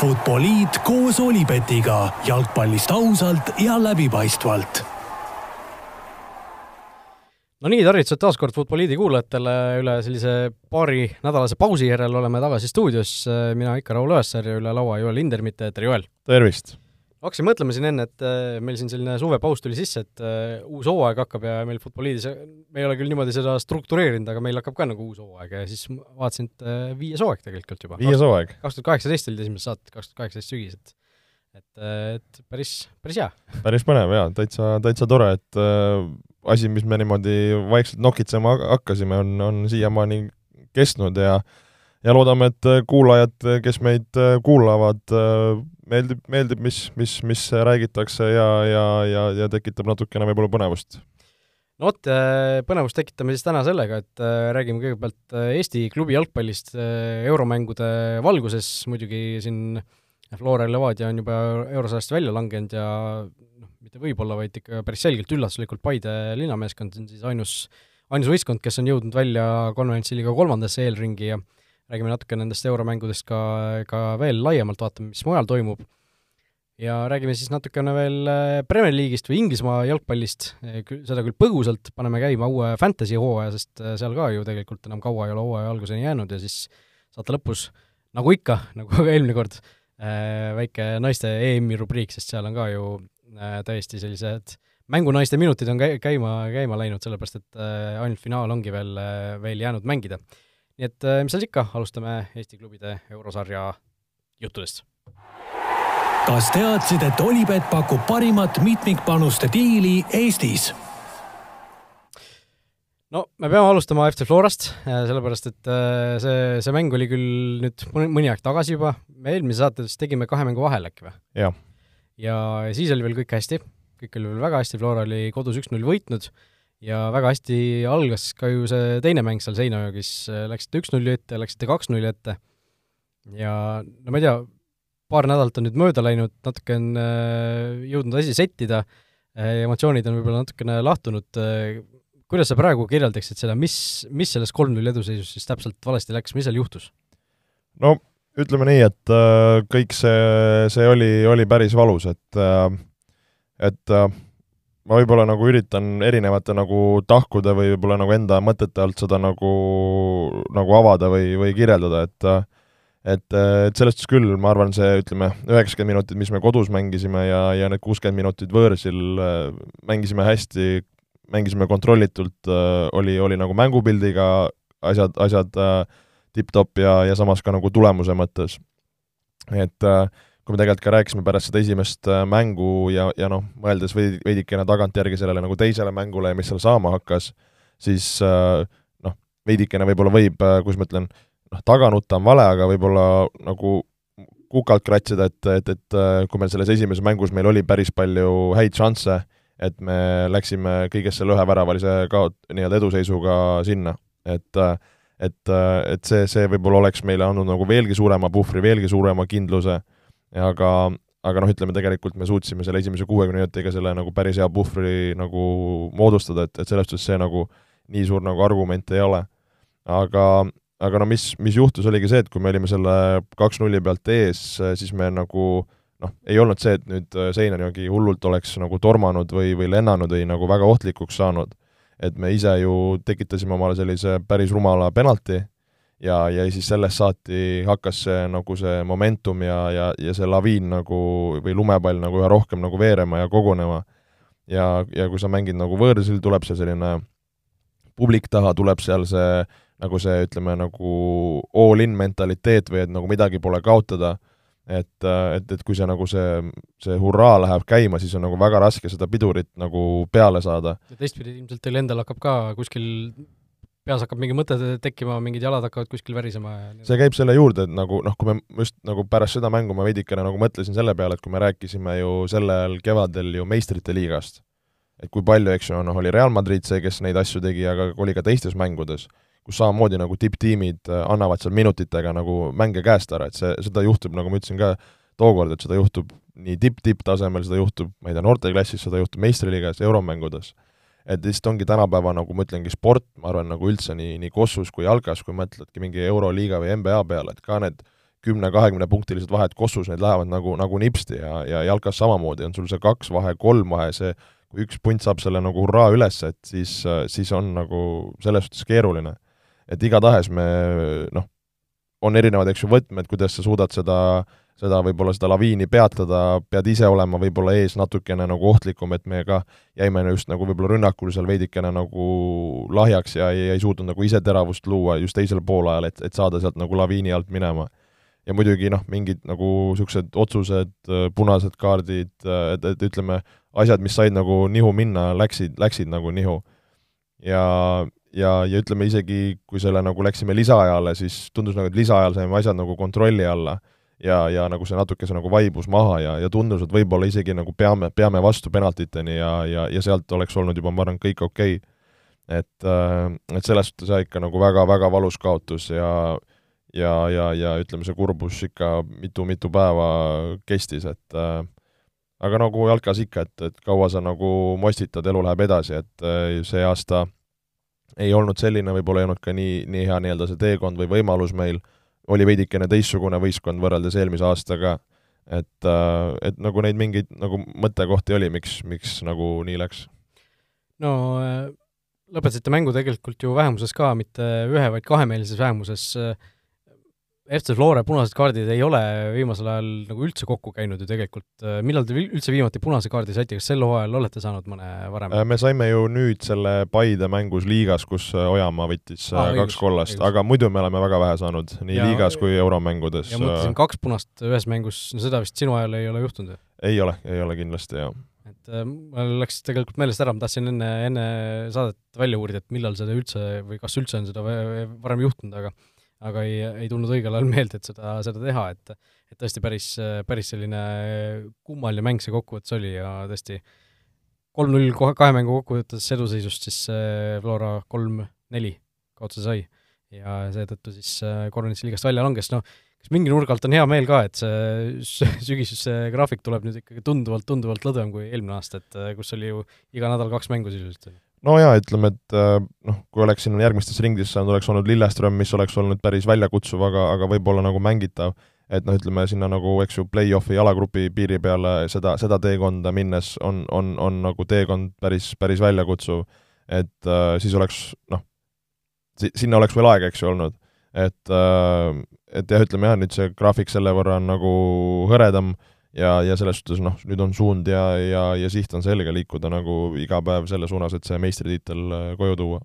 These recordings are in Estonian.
Futboliit koos Olipetiga jalgpallist ausalt ja läbipaistvalt. no nii, tervitused taas kord Futboliidi kuulajatele üle sellise paari nädalase pausi järel oleme tagasi stuudios, mina ikka Raul Õessar ja üle laua Joel Lindermitte, tere Joel! tervist! Hakkasin mõtlema siin enne, et äh, meil siin selline suvepaus tuli sisse, et äh, uus hooaeg hakkab ja meil Futboliidis, me ei ole küll niimoodi seda struktureerinud, aga meil hakkab ka nagu uus hooaeg ja siis vaatasin, et äh, viies hooaeg tegelikult juba. viies hooaeg? kaks tuhat kaheksateist olid esimesed saated, kaks tuhat kaheksateist sügis, et et, et päris, päris hea. päris põnev jaa, täitsa, täitsa tore, et äh, asi, mis me niimoodi vaikselt nokitsema hakkasime, on, on siiamaani kestnud ja ja loodame, et kuulajad, kes meid kuulavad, meeldib, meeldib, mis, mis, mis räägitakse ja, ja, ja, ja tekitab natukene võib-olla põnevust. no vot, äh, põnevust tekitame siis täna sellega, et äh, räägime kõigepealt äh, Eesti klubi jalgpallist euromängude valguses, muidugi siin Flora Levadia on juba eurosarjast välja langenud ja noh, mitte võib-olla, vaid ikka päris selgelt üllatuslikult Paide linnameeskond on siis ainus, ainus võistkond, kes on jõudnud välja konverentsi liiga kolmandasse eelringi ja räägime natuke nendest euromängudest ka, ka veel laiemalt, vaatame, mis mujal toimub. ja räägime siis natukene veel äh, Premier League'ist või Inglismaa jalgpallist, äh, seda küll põgusalt, paneme käima uue fantasy hooaja, sest äh, seal ka ju tegelikult enam kaua ei ole hooaja alguseni jäänud ja siis saate lõpus, nagu ikka, nagu ka eelmine kord, väike naiste EM-i rubriik, sest seal on ka ju täiesti sellised mängunaiste minutid on käi-, käima, käima läinud, sellepärast et ainult finaal ongi veel, veel jäänud mängida nii et äh, mis seal ikka, alustame Eesti klubide eurosarja juttudest. kas teadsid, et Olipet pakub parimat mitmikpanuste diili Eestis? no me peame alustama FC Florast, äh, sellepärast et äh, see, see mäng oli küll nüüd mõni aeg tagasi juba, me eelmises saates tegime kahe mängu vahel äkki või? jah. ja siis oli veel kõik hästi, kõik oli veel väga hästi, Flora oli kodus üks-null võitnud ja väga hästi algas ka ju see teine mäng seal Seinajõgis, läksite üks-nulli ette, läksite kaks-nulli ette ja no ma ei tea, paar nädalat on nüüd mööda läinud, natuke on äh, jõudnud asi settida, äh, emotsioonid on võib-olla natukene lahtunud, äh, kuidas sa praegu kirjeldaksid seda, mis, mis selles kolm-null eduseisus siis täpselt valesti läks, mis seal juhtus? no ütleme nii, et kõik see, see oli, oli päris valus, et et ma võib-olla nagu üritan erinevate nagu tahkude või võib-olla nagu enda mõtete alt seda nagu, nagu avada või, või kirjeldada, et et, et selles suhtes küll, ma arvan, see ütleme, üheksakümmend minutit, mis me kodus mängisime ja, ja need kuuskümmend minutit võõrsil mängisime hästi, mängisime kontrollitult, oli, oli nagu mängupildiga asjad, asjad tipp-topp ja, ja samas ka nagu tulemuse mõttes. et äh, kui me tegelikult ka rääkisime pärast seda esimest äh, mängu ja, ja noh, mõeldes veidi, veidikene tagantjärgi sellele nagu teisele mängule ja mis seal saama hakkas, siis äh, noh, veidikene võib-olla võib, äh, kuidas ma ütlen, noh, taga nutta on vale, aga võib-olla nagu kukalt kratsida, et, et, et kui meil selles esimeses mängus meil oli päris palju häid šansse, et me läksime kõigest selle üheväravalise kaot-, nii-öelda eduseisuga sinna, et et, et see, see võib-olla oleks meile andnud nagu veelgi suurema puhvri, veelgi suurema kindluse aga, aga noh, ütleme tegelikult me suutsime selle esimese kuuekümne minutiga selle nagu päris hea puhvri nagu moodustada, et, et selles suhtes see nagu nii suur nagu argument ei ole. aga, aga no mis, mis juhtus, oligi see, et kui me olime selle kaks-nulli pealt ees, siis me nagu noh, ei olnud see, et nüüd Seinani hullult oleks nagu tormanud või, või lennanud või nagu väga ohtlikuks saanud. et me ise ju tekitasime omale sellise päris rumala penalti ja, ja siis sellest saati hakkas see nagu see momentum ja, ja, ja see laviin nagu või lumepall nagu üha rohkem nagu veerema ja kogunema. ja, ja kui sa mängid nagu võõrsil, tuleb see selline publik taha, tuleb seal see nagu see, ütleme, nagu all-in mentaliteet või et nagu midagi pole kaotada, et, et, et kui see nagu see, see hurraa läheb käima, siis on nagu väga raske seda pidurit nagu peale saada. ja teistpidi ilmselt teil endal hakkab ka kuskil peas hakkab mingi mõte tekkima, mingid jalad hakkavad kuskil värisema ja see käib selle juurde, et nagu noh, kui me just nagu pärast seda mängu ma veidikene nagu mõtlesin selle peale, et kui me rääkisime ju sellel kevadel ju meistrite liigast, et kui palju, eks ju, noh, oli Real Madrid see, kes neid asju tegi, aga oli ka teistes mängudes, kus samamoodi nagu tipptiimid äh, annavad seal minutitega nagu mänge käest ära, et see, seda juhtub, nagu ma ütlesin ka tookord, et seda juhtub nii tipp-tipptasemel, seda juhtub, ma ei tea, noorteklassis, seda juhtub meistriliigas, euromängudes et lihtsalt ongi tänapäeva, nagu ma ütlengi, sport, ma arvan, nagu üldse nii, nii kossus kui jalkas, kui mõtledki mingi Euroliiga või NBA peale, et ka need kümne-kahekümnepunktilised vahed, Kossus need lähevad nagu, nagu nipsti ja, ja jalkas samamoodi, on sul see kaks vahe, kolm vahe, see kui üks punt saab selle nagu hurraa üles, et siis, siis on nagu selles suhtes keeruline. et igatahes me noh, on erinevad, eks ju, võtmed, kuidas sa suudad seda, seda võib-olla seda laviini peatada, pead ise olema võib-olla ees natukene nagu ohtlikum, et me ka jäime just nagu võib-olla rünnakul seal veidikene nagu lahjaks ja ei, ei suutnud nagu ise teravust luua just teisel poolajal, et, et saada sealt nagu laviini alt minema ja muidugi noh, mingid nagu niisugused otsused, punased kaardid, et, et ütleme, asjad, mis said nagu nihu minna, läksid, läksid nagu nihu. ja, ja, ja ütleme isegi, kui selle nagu läksime lisaajale, siis tundus nagu, et lisaajal saime asjad nagu kontrolli alla ja, ja nagu see natukese nagu vaibus maha ja, ja tundus, et võib-olla isegi nagu peame, peame vastu penaltiteni ja, ja, ja sealt oleks olnud juba, ma arvan, kõik okei okay. et, et selles suhtes jah, ikka nagu väga-väga valus kaotus ja ja, ja, ja ütleme, see kurbus ikka mitu-mitu päeva kestis, et äh, aga nagu jalkas ikka, et, et kaua sa nagu mostitad, elu läheb edasi, et äh, see aasta ei olnud selline, võib-olla ei olnud ka nii, nii hea nii-öelda see teekond või võimalus meil, oli veidikene teistsugune võistkond võrreldes eelmise aastaga, et äh,, et nagu neid mingeid nagu mõttekohti oli, miks, miks nagu nii läks? no äh, lõpetasite mängu tegelikult ju vähemuses ka, mitte ühe, vaid kahemeelses vähemuses äh, FC Flora punased kaardid ei ole viimasel ajal nagu üldse kokku käinud ju tegelikult, millal te üldse viimati punase kaardi saite, kas sel hooajal olete saanud mõne varem? Äh, me saime ju nüüd selle Paide mängus liigas, kus äh, Ojamaa võttis ah, kaks õigus, kollast, aga muidu me oleme väga vähe saanud, nii ja, liigas kui euromängudes. ja mõtlesin, kaks punast ühes mängus, no seda vist sinu ajal ei ole juhtunud ju? ei ole, ei ole kindlasti, jah et mul läks tegelikult meelest ära, ma tahtsin enne, enne saadet välja uurida, et millal seda üldse või kas üldse on seda varem juhtunud, aga aga ei, ei tulnud õigel ajal meelde, et seda, seda teha, et et tõesti päris, päris selline kummaline mäng see kokkuvõttes oli ja tõesti kolm-null kahe mängu kokkuvõttes eduseisust siis äh, Flora kolm-neli kaotuse sai. Ja seetõttu siis äh, Kornitsi liigast välja langes, noh, kas mingi nurga alt on hea meel ka, et see sügisese graafik tuleb nüüd ikkagi tunduvalt, tunduvalt lõdvem kui eelmine aasta, et äh, kus oli ju iga nädal kaks mängu sisuliselt no jaa, ütleme, et äh, noh, kui oleks siin järgmistes ringides saanud, oleks olnud Lilleström, mis oleks olnud päris väljakutsuv, aga, aga võib-olla nagu mängitav, et noh, ütleme sinna nagu, eks ju, play-off'i jalagrupi piiri peale seda, seda teekonda minnes on, on, on nagu teekond päris, päris väljakutsuv. et äh, siis oleks noh, sinna oleks veel aega, eks ju, olnud. et äh,, et jah, ütleme jah, nüüd see graafik selle võrra on nagu hõredam äh,, ja, ja selles suhtes noh, nüüd on suund ja, ja, ja siht on selge, liikuda nagu iga päev selle suunas, et see meistritiitel äh, koju tuua.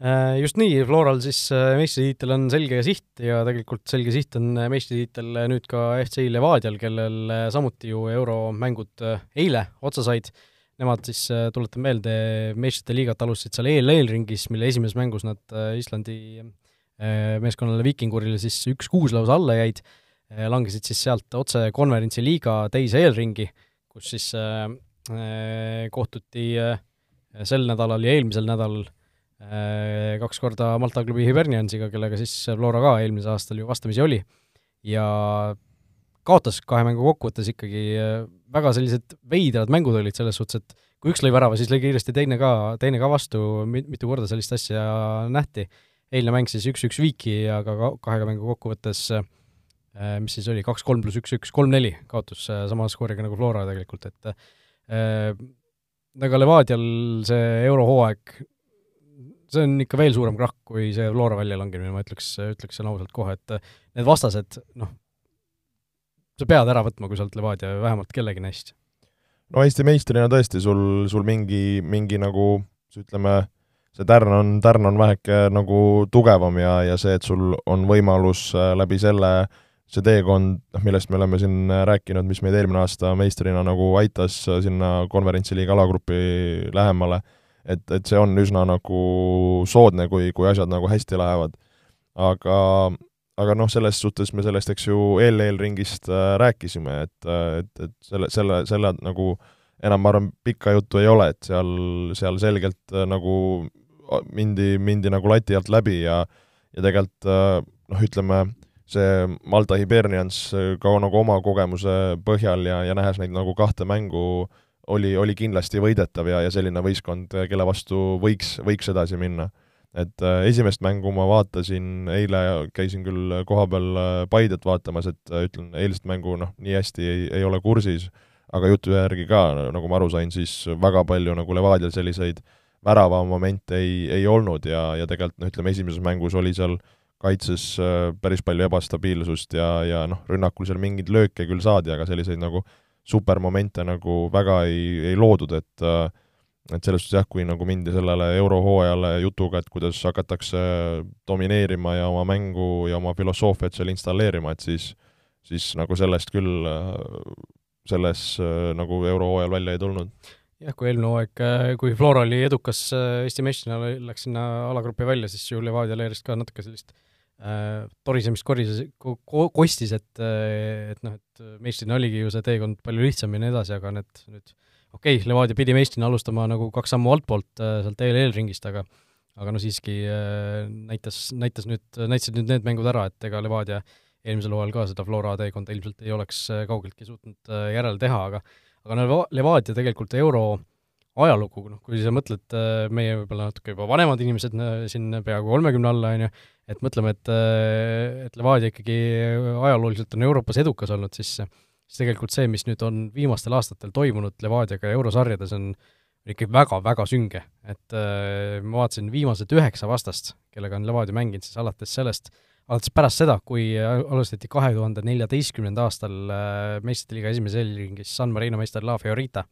Äh, just nii, Floral siis äh, meistritiitel on selge siht ja tegelikult selge siht on meistritiitel nüüd ka FC Levadial, kellel samuti ju euromängud eile otsa said. Nemad siis, tuletan meelde, meistrite liigat alustasid seal EL-eelringis, mille esimeses mängus nad Islandi meeskonnale Vikingurile siis üks-kuus lausa alla jäid langesid siis sealt otse konverentsi liiga teise eelringi, kus siis äh, kohtuti äh, sel nädalal ja eelmisel nädalal äh, kaks korda Malta klubi Hiberniansiga, kellega siis Flora ka eelmisel aastal ju vastamisi oli, ja kaotas kahe mängu kokkuvõttes ikkagi väga sellised veidrad mängud olid selles suhtes, et kui üks lõi värava, siis lõi kiiresti teine ka, teine ka vastu, mitu korda sellist asja nähti. eilne mäng siis üks-üks viiki, aga kahega mängu kokkuvõttes äh, Äh, mis siis oli, kaks-kolm pluss üks-üks, kolm-neli kaotus äh, sama skooriga nagu Flora tegelikult, et äh, aga Levadial see eurohooaeg, see on ikka veel suurem krahk kui see Flora väljalangemine, ma ütleks, ütleksin ausalt kohe, et need vastased, noh, sa pead ära võtma, kui sa oled Levadia vähemalt kellegi neist. no Eesti meistrina tõesti, sul, sul mingi, mingi nagu ütleme, see tärn on, tärn on väheke nagu tugevam ja, ja see, et sul on võimalus läbi selle äh, see teekond, noh, millest me oleme siin rääkinud, mis meid eelmine aasta meistrina nagu aitas sinna konverentsiliiga alagrupi lähemale, et, et see on üsna nagu soodne, kui, kui asjad nagu hästi lähevad. aga, aga noh, selles suhtes me sellest, eks ju, eel-eelringist äh, rääkisime, et, et, et selle, selle, selle nagu enam ma arvan, pikka juttu ei ole, et seal, seal selgelt äh, nagu mindi, mindi nagu lati alt läbi ja ja tegelikult äh, noh, ütleme, see Malta Hibernians ka nagu oma kogemuse põhjal ja, ja nähes neid nagu kahte mängu, oli, oli kindlasti võidetav ja, ja selline võistkond, kelle vastu võiks, võiks edasi minna. et äh, esimest mängu ma vaatasin, eile käisin küll kohapeal äh, Paidet vaatamas, et äh, ütlen, eilset mängu noh, nii hästi ei, ei ole kursis, aga jutu järgi ka, nagu ma aru sain, siis väga palju nagu Levadial selliseid väravamomente ei, ei olnud ja, ja tegelikult noh, ütleme esimeses mängus oli seal kaitses päris palju ebastabiilsust ja, ja noh, rünnakul seal mingeid lööke küll saadi, aga selliseid nagu supermomente nagu väga ei, ei loodud, et äh, et selles suhtes jah, kui nagu mindi sellele eurohooajale jutuga, et kuidas hakatakse domineerima ja oma mängu ja oma filosoofiat seal installeerima, et siis siis nagu sellest küll, selles nagu eurohooajal välja ei tulnud. jah, kui eelmine hooaeg, kui Flora oli edukas Eesti meistrina, läks sinna alagrupi välja, siis ju Levadia leeris ka natuke sellist äh, torisemist korises ko,, kostis, et et noh, et meistrina oligi ju see teekond palju lihtsam ja nii edasi, aga need nüüd okei okay,, Levadia pidi meistrina alustama nagu kaks sammu altpoolt äh, sealt EL-ringist, aga aga no siiski äh, näitas, näitas nüüd, näitasid nüüd need mängud ära, et ega Levadia eelmisel hooajal ka seda Flora teekonda ilmselt ei oleks äh, kaugeltki suutnud järele teha, aga aga no Levadia tegelikult euro ajalugu, noh kui sa mõtled, meie võib-olla natuke juba vanemad inimesed siin peaaegu kolmekümne alla, on ju, et mõtleme, et et Levadia ikkagi ajalooliselt on Euroopas edukas olnud, siis siis tegelikult see, mis nüüd on viimastel aastatel toimunud Levadiaga eurosarjades, on ikkagi väga-väga sünge, et äh, ma vaatasin viimased üheksa vastast, kellega on Levadia mänginud, siis alates sellest, alates pärast seda, kui alustati kahe tuhande neljateistkümnenda aastal äh, meistrite liiga esimeses eelringis San Marino meister La Fiorita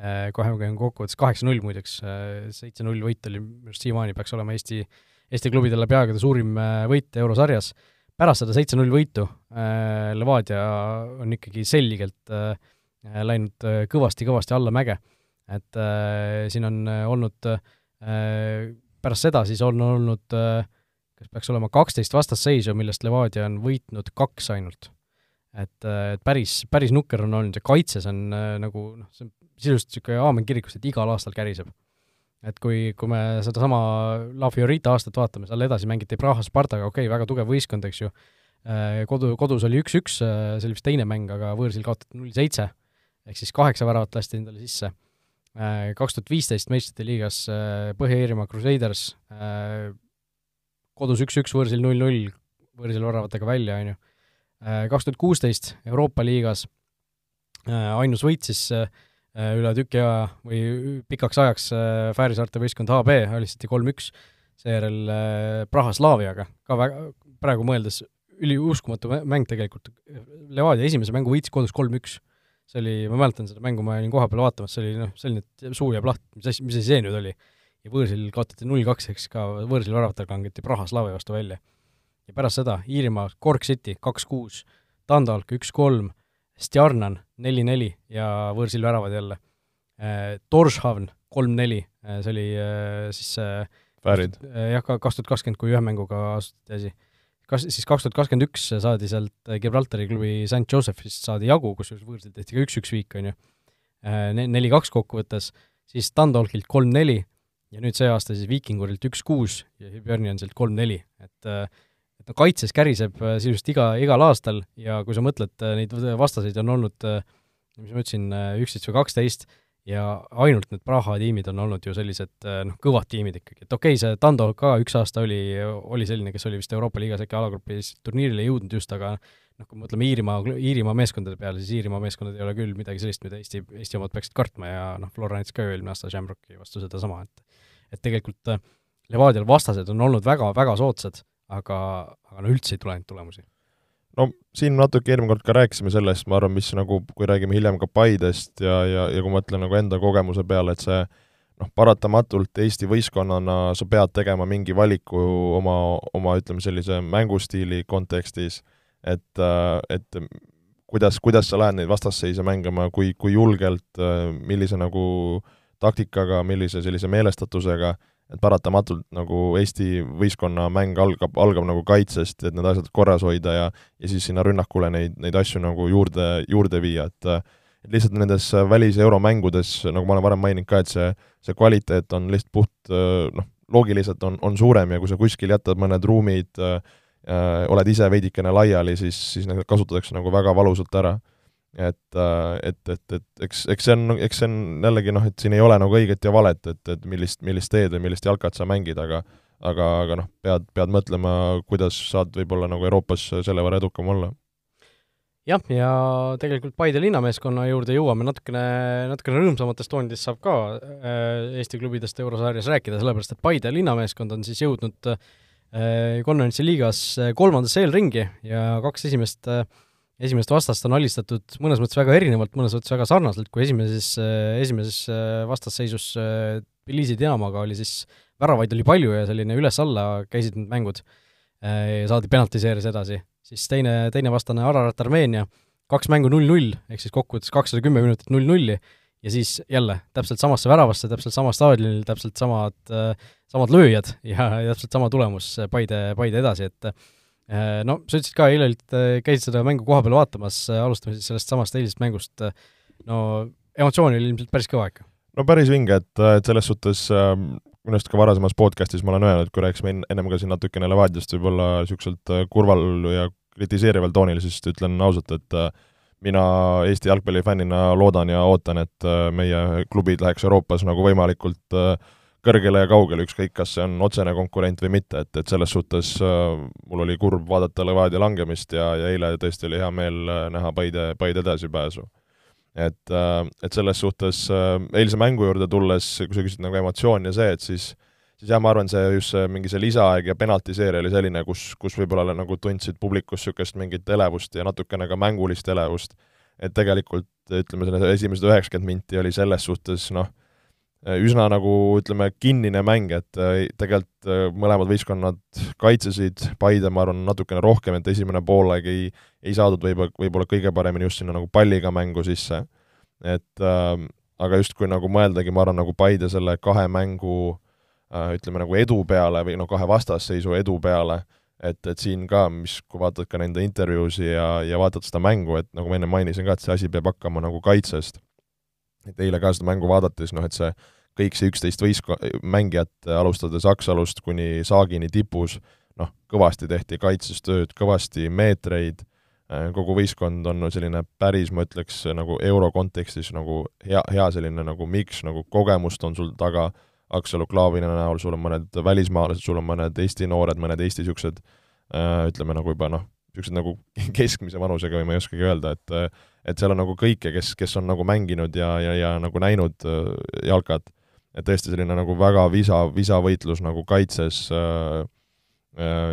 äh,, kohe käin kokkuvõttes kaheksa-null muideks äh,, seitse-null võit oli minu arust siiamaani peaks olema Eesti, Eesti klubidel läbi aegade suurim äh, võit eurosarjas pärast seda seitse-null võitu Levadia on ikkagi selgelt läinud kõvasti-kõvasti allamäge. et siin on olnud pärast seda siis on olnud kas peaks olema kaksteist vastasseisu, millest Levadia on võitnud kaks ainult. et, et päris, päris nukker on olnud ja kaitses on nagu noh, see on sisuliselt niisugune aamen kirikust, et igal aastal käriseb et kui, kui me sedasama La Fiorita aastat vaatame, seal edasi mängiti Praha Spartaga, okei okay,, väga tugev võistkond, eks ju, äh, kodu, kodus oli üks-üks, äh, see oli vist teine mäng, aga võõrsil kaotati null seitse, ehk siis kaheksa väravat lasti endale sisse. Äh, kaks tuhat viisteist meistrite liigas Põhja-Iirimaa Crusaders, kodus üks-üks, võõrsil null-null, võõrsil väravatega välja, on ju. kaks tuhat kuusteist Euroopa liigas ainus võit siis Äh, üle tüki aja või pikaks ajaks äh, Fääri saarte võistkond HB alistati kolm-üks, seejärel äh, Praha Slaaviaga, ka väga, praegu mõeldes üliuskumatu mäng tegelikult, Levadia esimese mängu võitis kodus kolm-üks. see oli, ma mäletan seda mängu, ma olin kohapeal vaatamas, see oli noh, selline, suu jääb lahti, mis asi, mis asi see nüüd oli. ja võõrsil kaotati null-kaks, eks ka võõrsil väravatega langeti Praha Slaavia vastu välja. ja pärast seda Iirimaa, Cork City kaks-kuus, Dundalk üks-kolm Stjarnan neli-neli ja võõrsil väravad jälle. Äh, Torshavn kolm-neli, äh, see oli äh, siis Väärid. jah, ka kaks tuhat kakskümmend, kui ühe mänguga asutati asi. kas, siis kaks tuhat kakskümmend üks saadi sealt Gibraltari klubi St Josephist saadi jagu, kusjuures võõrsil tehti ka üks-üks viik, on ju, neli-kaks kokkuvõttes, siis Dundalkilt kolm-neli ja nüüd see aasta siis Viikingurilt üks-kuus ja Hiberniansilt kolm-neli, et äh, et no kaitses käriseb äh, sisuliselt iga, igal aastal ja kui sa mõtled, äh, neid vastaseid on olnud, äh, mis ma ütlesin, üksteist või kaksteist, ja ainult need Praha tiimid on olnud ju sellised noh, kõvad tiimid ikkagi, et okei okay,, see Tando ka üks aasta oli, oli selline, kes oli vist Euroopa liigas äkki alagrupis turniirile jõudnud just, aga noh, kui mõtleme Iirimaa, Iirimaa meeskondade peale, siis Iirimaa meeskondad ei ole küll midagi sellist, mida Eesti, Eesti omad peaksid kartma ja noh, näitas ka ju eelmine aasta Shamrocki vastu sedasama, et et tegelikult Levadial vastased on olnud väga, väga soodsad aga, aga no üldse ei tule neid tulemusi. no siin natuke eelmine kord ka rääkisime sellest, ma arvan, mis nagu, kui räägime hiljem ka Paidest ja, ja, ja kui ma mõtlen nagu enda kogemuse peale, et see noh, paratamatult Eesti võistkonnana sa pead tegema mingi valiku oma, oma ütleme, sellise mängustiili kontekstis, et, et kuidas, kuidas sa lähed neid vastasseise mängima, kui, kui julgelt, millise nagu taktikaga, millise sellise meelestatusega et paratamatult nagu Eesti võistkonna mäng algab, algab nagu kaitsest, et need asjad korras hoida ja ja siis sinna rünnakule neid, neid asju nagu juurde, juurde viia, et et lihtsalt nendes välis-euromängudes, nagu ma olen varem maininud ka, et see, see kvaliteet on lihtsalt puht noh, loogiliselt on, on suurem ja kui sa kuskil jätad mõned ruumid äh,, oled ise veidikene laiali, siis, siis need kasutatakse nagu väga valusalt ära et, äh, et, et, et eks, eks see on, eks see on jällegi noh, et siin ei ole nagu õiget ja valet, et, et millist, millist teed või millist jalkat sa mängid, aga aga, aga noh, pead, pead mõtlema, kuidas saad võib-olla nagu Euroopas selle võrra edukam olla. Jah, ja tegelikult Paide linnameeskonna juurde jõuame natukene, natukene rõõmsamatest toonidest saab ka äh, Eesti klubidest eurosarjas rääkida, sellepärast et Paide linnameeskond on siis jõudnud äh, konverentsi liigas kolmandasse eelringi ja kaks esimest, esimest vastast on alistatud mõnes mõttes väga erinevalt, mõnes mõttes väga sarnaselt, kui esimeses, esimeses vastasseisus Tbilisi Dinamoga oli siis, väravaid oli palju ja selline üles-alla käisid need mängud ja saadi penaltiseeris edasi. Siis teine, teine vastane Ararat Armeenia, kaks mängu null-null, ehk siis kokkuvõttes kakssada kümme minutit null-nulli, ja siis jälle täpselt samasse väravasse, täpselt sama staadionil, täpselt samad, samad lööjad ja täpselt sama tulemus Paide, Paide edasi, et no sa ütlesid ka, eile olid, käisid seda mängu koha peal vaatamas, alustame siis sellest samast eilisest mängust, no emotsiooni oli ilmselt päris kõva ikka? no päris vinge, et, et selles suhtes minu arust ka varasemas podcastis ma olen öelnud, kui rääkisime ennem ka siin natukene Levadiast võib-olla niisuguselt kurval ja kritiseerival toonil, siis ütlen ausalt, et äh, mina Eesti jalgpallifännina loodan ja ootan, et äh, meie klubid läheks Euroopas nagu võimalikult äh, kõrgele ja kaugele, ükskõik, kas see on otsene konkurent või mitte, et, et selles suhtes mul oli kurb vaadata Levadia langemist ja, ja eile tõesti oli hea meel näha Paide, Paide edasipääsu. et, et selles suhtes eilse mängu juurde tulles, kui sa küsid nagu emotsioon ja see, et siis äh, siis jah, ma arvan, see just see mingi see lisaaeg ja penaltiseeria oli selline, kus, kus võib-olla nagu tundsid publikus niisugust mingit elevust ja natukene ka mängulist elevust. et tegelikult ütleme, selle esimesed üheksakümmend minti oli selles suhtes noh, üsna nagu ütleme, kinnine mäng, et äh, tegelikult äh, mõlemad võistkonnad kaitsesid, Paide ma arvan, natukene rohkem, et esimene poolaeg ei, ei saadud võib-olla, võib-olla kõige paremini just sinna nagu palliga mängu sisse. et äh, aga justkui nagu mõeldagi, ma arvan, nagu Paide selle kahe mängu äh, Äh, ütleme nagu edu peale või noh, kahe vastasseisu edu peale, et, et siin ka, mis, kui vaatad ka nende intervjuusi ja, ja vaatad seda mängu, et nagu ma enne mainisin ka, et see asi peab hakkama nagu kaitsest. et eile ka seda mängu vaadates, noh et see kõik see üksteist võistko-, mängijat, alustades Aksalust kuni Saagini tipus, noh, kõvasti tehti kaitses tööd, kõvasti meetreid, äh, kogu võistkond on selline päris, ma ütleks, nagu euro kontekstis nagu hea, hea selline nagu miks, nagu kogemust on sul taga, Aksalu Klaavina näol, sul on mõned välismaalased, sul on mõned Eesti noored, mõned Eesti niisugused äh, ütleme nagu juba noh, niisugused nagu keskmise vanusega või ma ei oskagi öelda, et et seal on nagu kõike, kes, kes on nagu mänginud ja, ja, ja nagu näinud äh, jalkat, et tõesti selline nagu väga visa, visavõitlus nagu kaitses äh,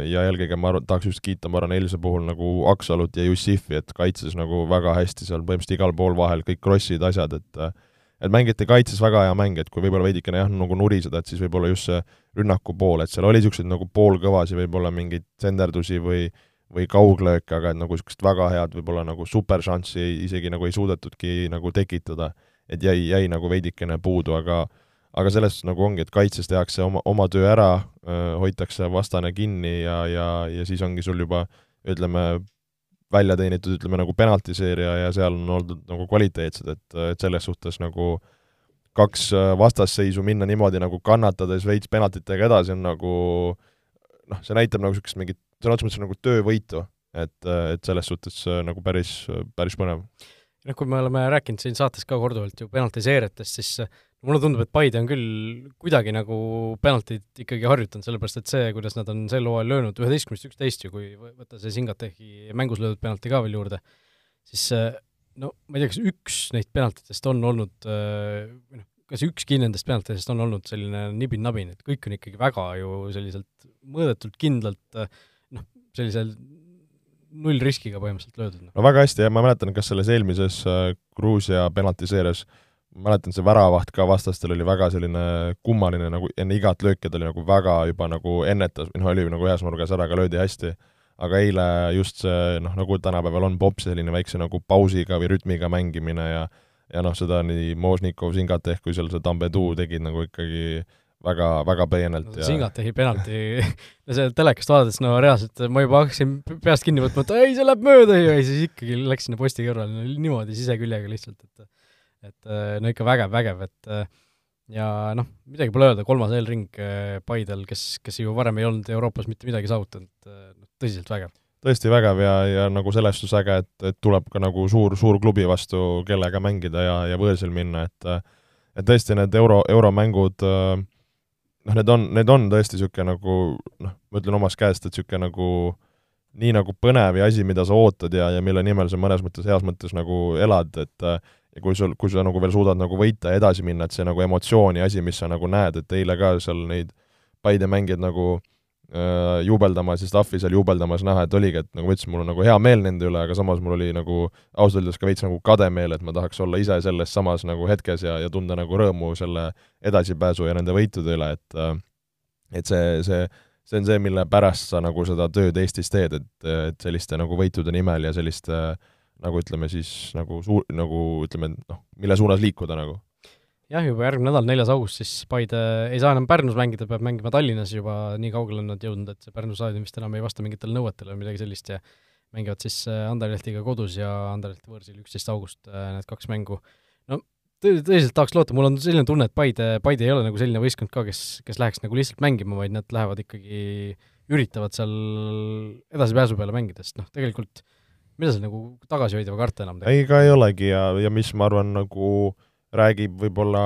ja eelkõige ma arvan, tahaks just kiita, ma arvan, eilse puhul nagu Aksalut ja Jussifi, et kaitses nagu väga hästi seal põhimõtteliselt igal pool vahel kõik krossid, asjad, et et mängiti kaitses väga hea mäng, et kui võib-olla veidikene jah, nagu nuriseda, et siis võib-olla just see rünnaku pool, et seal oli niisuguseid nagu poolkõvasi võib-olla mingeid senderdusi või või kauglööke, aga et nagu niisugust väga head võib-olla nagu superšanssi isegi nagu ei suudetudki nagu tekitada. et jäi, jäi nagu veidikene puudu, aga aga selles nagu ongi, et kaitses tehakse oma, oma töö ära, hoitakse vastane kinni ja, ja, ja siis ongi sul juba ütleme, välja teenitud, ütleme nagu penaltiseeria ja seal on oldud nagu kvaliteetsed, et, et selles suhtes nagu kaks vastasseisu minna niimoodi nagu kannatades veits penaltitega edasi on nagu noh, see näitab nagu niisugust mingit sõna otseses mõttes nagu töövõitu, et, et selles suhtes nagu päris, päris põnev. noh, kui me oleme rääkinud siin saates ka korduvalt ju penaltiseerijatest, siis mulle tundub, et Paide on küll kuidagi nagu penaltit ikkagi harjutanud, sellepärast et see, kuidas nad on sel hooajal löönud üheteistkümnest üksteist ju, kui võtta see Singatehi mängus löödud penalti ka veel juurde, siis no ma ei tea, kas üks neist penaltitest on olnud, või noh, kas ükski nendest penaltidest on olnud selline nibin-nabin, et kõik on ikkagi väga ju selliselt mõõdetult, kindlalt noh, sellisel null riskiga põhimõtteliselt löödud. no väga hästi ja ma mäletan, kas selles eelmises äh, Gruusia penaltiseerias äh, mäletan, see väravaht ka vastastel oli väga selline kummaline, nagu enne igat lööki ta oli nagu väga juba nagu ennetas, noh, oli nagu ühes nurgas ära, aga löödi hästi. aga eile just see noh, nagu tänapäeval on pops, selline väikse nagu pausiga või rütmiga mängimine ja ja noh, seda nii Možnikov, Singateh kui seal see Tambedu tegid nagu ikkagi väga, väga peenelt no, ja Singatehi penalti no see telekast vaadates, no reaalselt ma juba hakkasin peast kinni võtma, et ei, see läheb mööda ju, ja siis ikkagi läks sinna posti kõrvale no, niimoodi siseküljega lihtsalt, et et äh, no ikka vägev, vägev, et äh, ja noh, midagi pole öelda, kolmas eelring äh, Paidel, kes, kes ju varem ei olnud Euroopas mitte midagi saavutanud, noh, tõsiselt vägev. tõesti vägev ja, ja nagu selles suhtes äge, et, et tuleb ka nagu suur, suur klubi vastu, kellega mängida ja, ja võõrsil minna, et et tõesti need euro, euromängud noh, need on, need on tõesti niisugune nagu noh, ma ütlen omast käest, et niisugune nagu nii nagu põnev ja asi, mida sa ootad ja, ja mille nimel sa mõnes mõttes, heas mõttes nagu elad, et ja kui sul, kui sa nagu veel suudad nagu võita ja edasi minna, et see nagu emotsiooni asi, mis sa nagu näed, et eile ka seal neid Paide mängijaid nagu äh, juubeldamas ja staffi seal juubeldamas näha, et oligi, et nagu ma ütlesin, mul on nagu hea meel nende üle, aga samas mul oli nagu ausalt öeldes ka veits nagu kade meel, et ma tahaks olla ise selles samas nagu hetkes ja, ja tunda nagu rõõmu selle edasipääsu ja nende võitude üle, et äh, et see, see, see on see, mille pärast sa nagu seda tööd Eestis teed, et, et selliste nagu võitude nimel ja selliste nagu ütleme siis nagu suur, nagu ütleme, noh, mille suunas liikuda nagu jah, juba järgmine nädal, neljas august, siis Paide ei saa enam Pärnus mängida, peab mängima Tallinnas juba, nii kaugele on nad jõudnud, et see Pärnu staadion vist enam ei vasta mingitele nõuetele või midagi sellist ja mängivad siis äh, Anderlehtiga kodus ja Anderleht võõrsil üksteist august, äh, need kaks mängu. no tõ-, tõsiselt tahaks loota, mul on selline tunne, et Paide, Paide ei ole nagu selline võistkond ka, kes, kes läheks nagu lihtsalt mängima, vaid nad lähevad ikkagi, üritavad seal edasipääsu peale mängida, sest noh, tegelikult mida seal nagu tagasihoida või karta enam teha? ei, ega ei olegi ja, ja mis ma arvan, nagu räägib võib-olla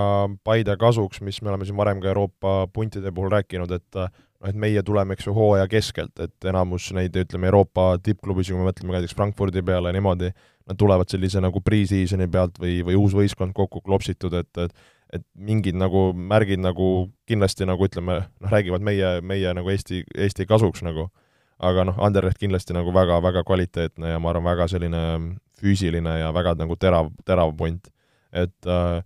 Paide kasuks, mis me oleme siin varem ka Euroopa puntide puhul rääkinud, et noh, et meie tuleme, eks ju, hooaja keskelt, et enamus neid, ütleme, Euroopa tippklubisid, kui me mõtleme näiteks Frankfurdi peale ja niimoodi, nad tulevad sellise nagu pre-season'i pealt või, või uus võistkond kokku klopsitud, et, et et mingid nagu märgid nagu kindlasti nagu ütleme, noh, räägivad meie, meie nagu Eesti, Eesti kasuks nagu. Aga noh, Anderleht kindlasti nagu väga-väga kvaliteetne ja ma arvan, väga selline füüsiline ja väga nagu terav, terav punt et äh,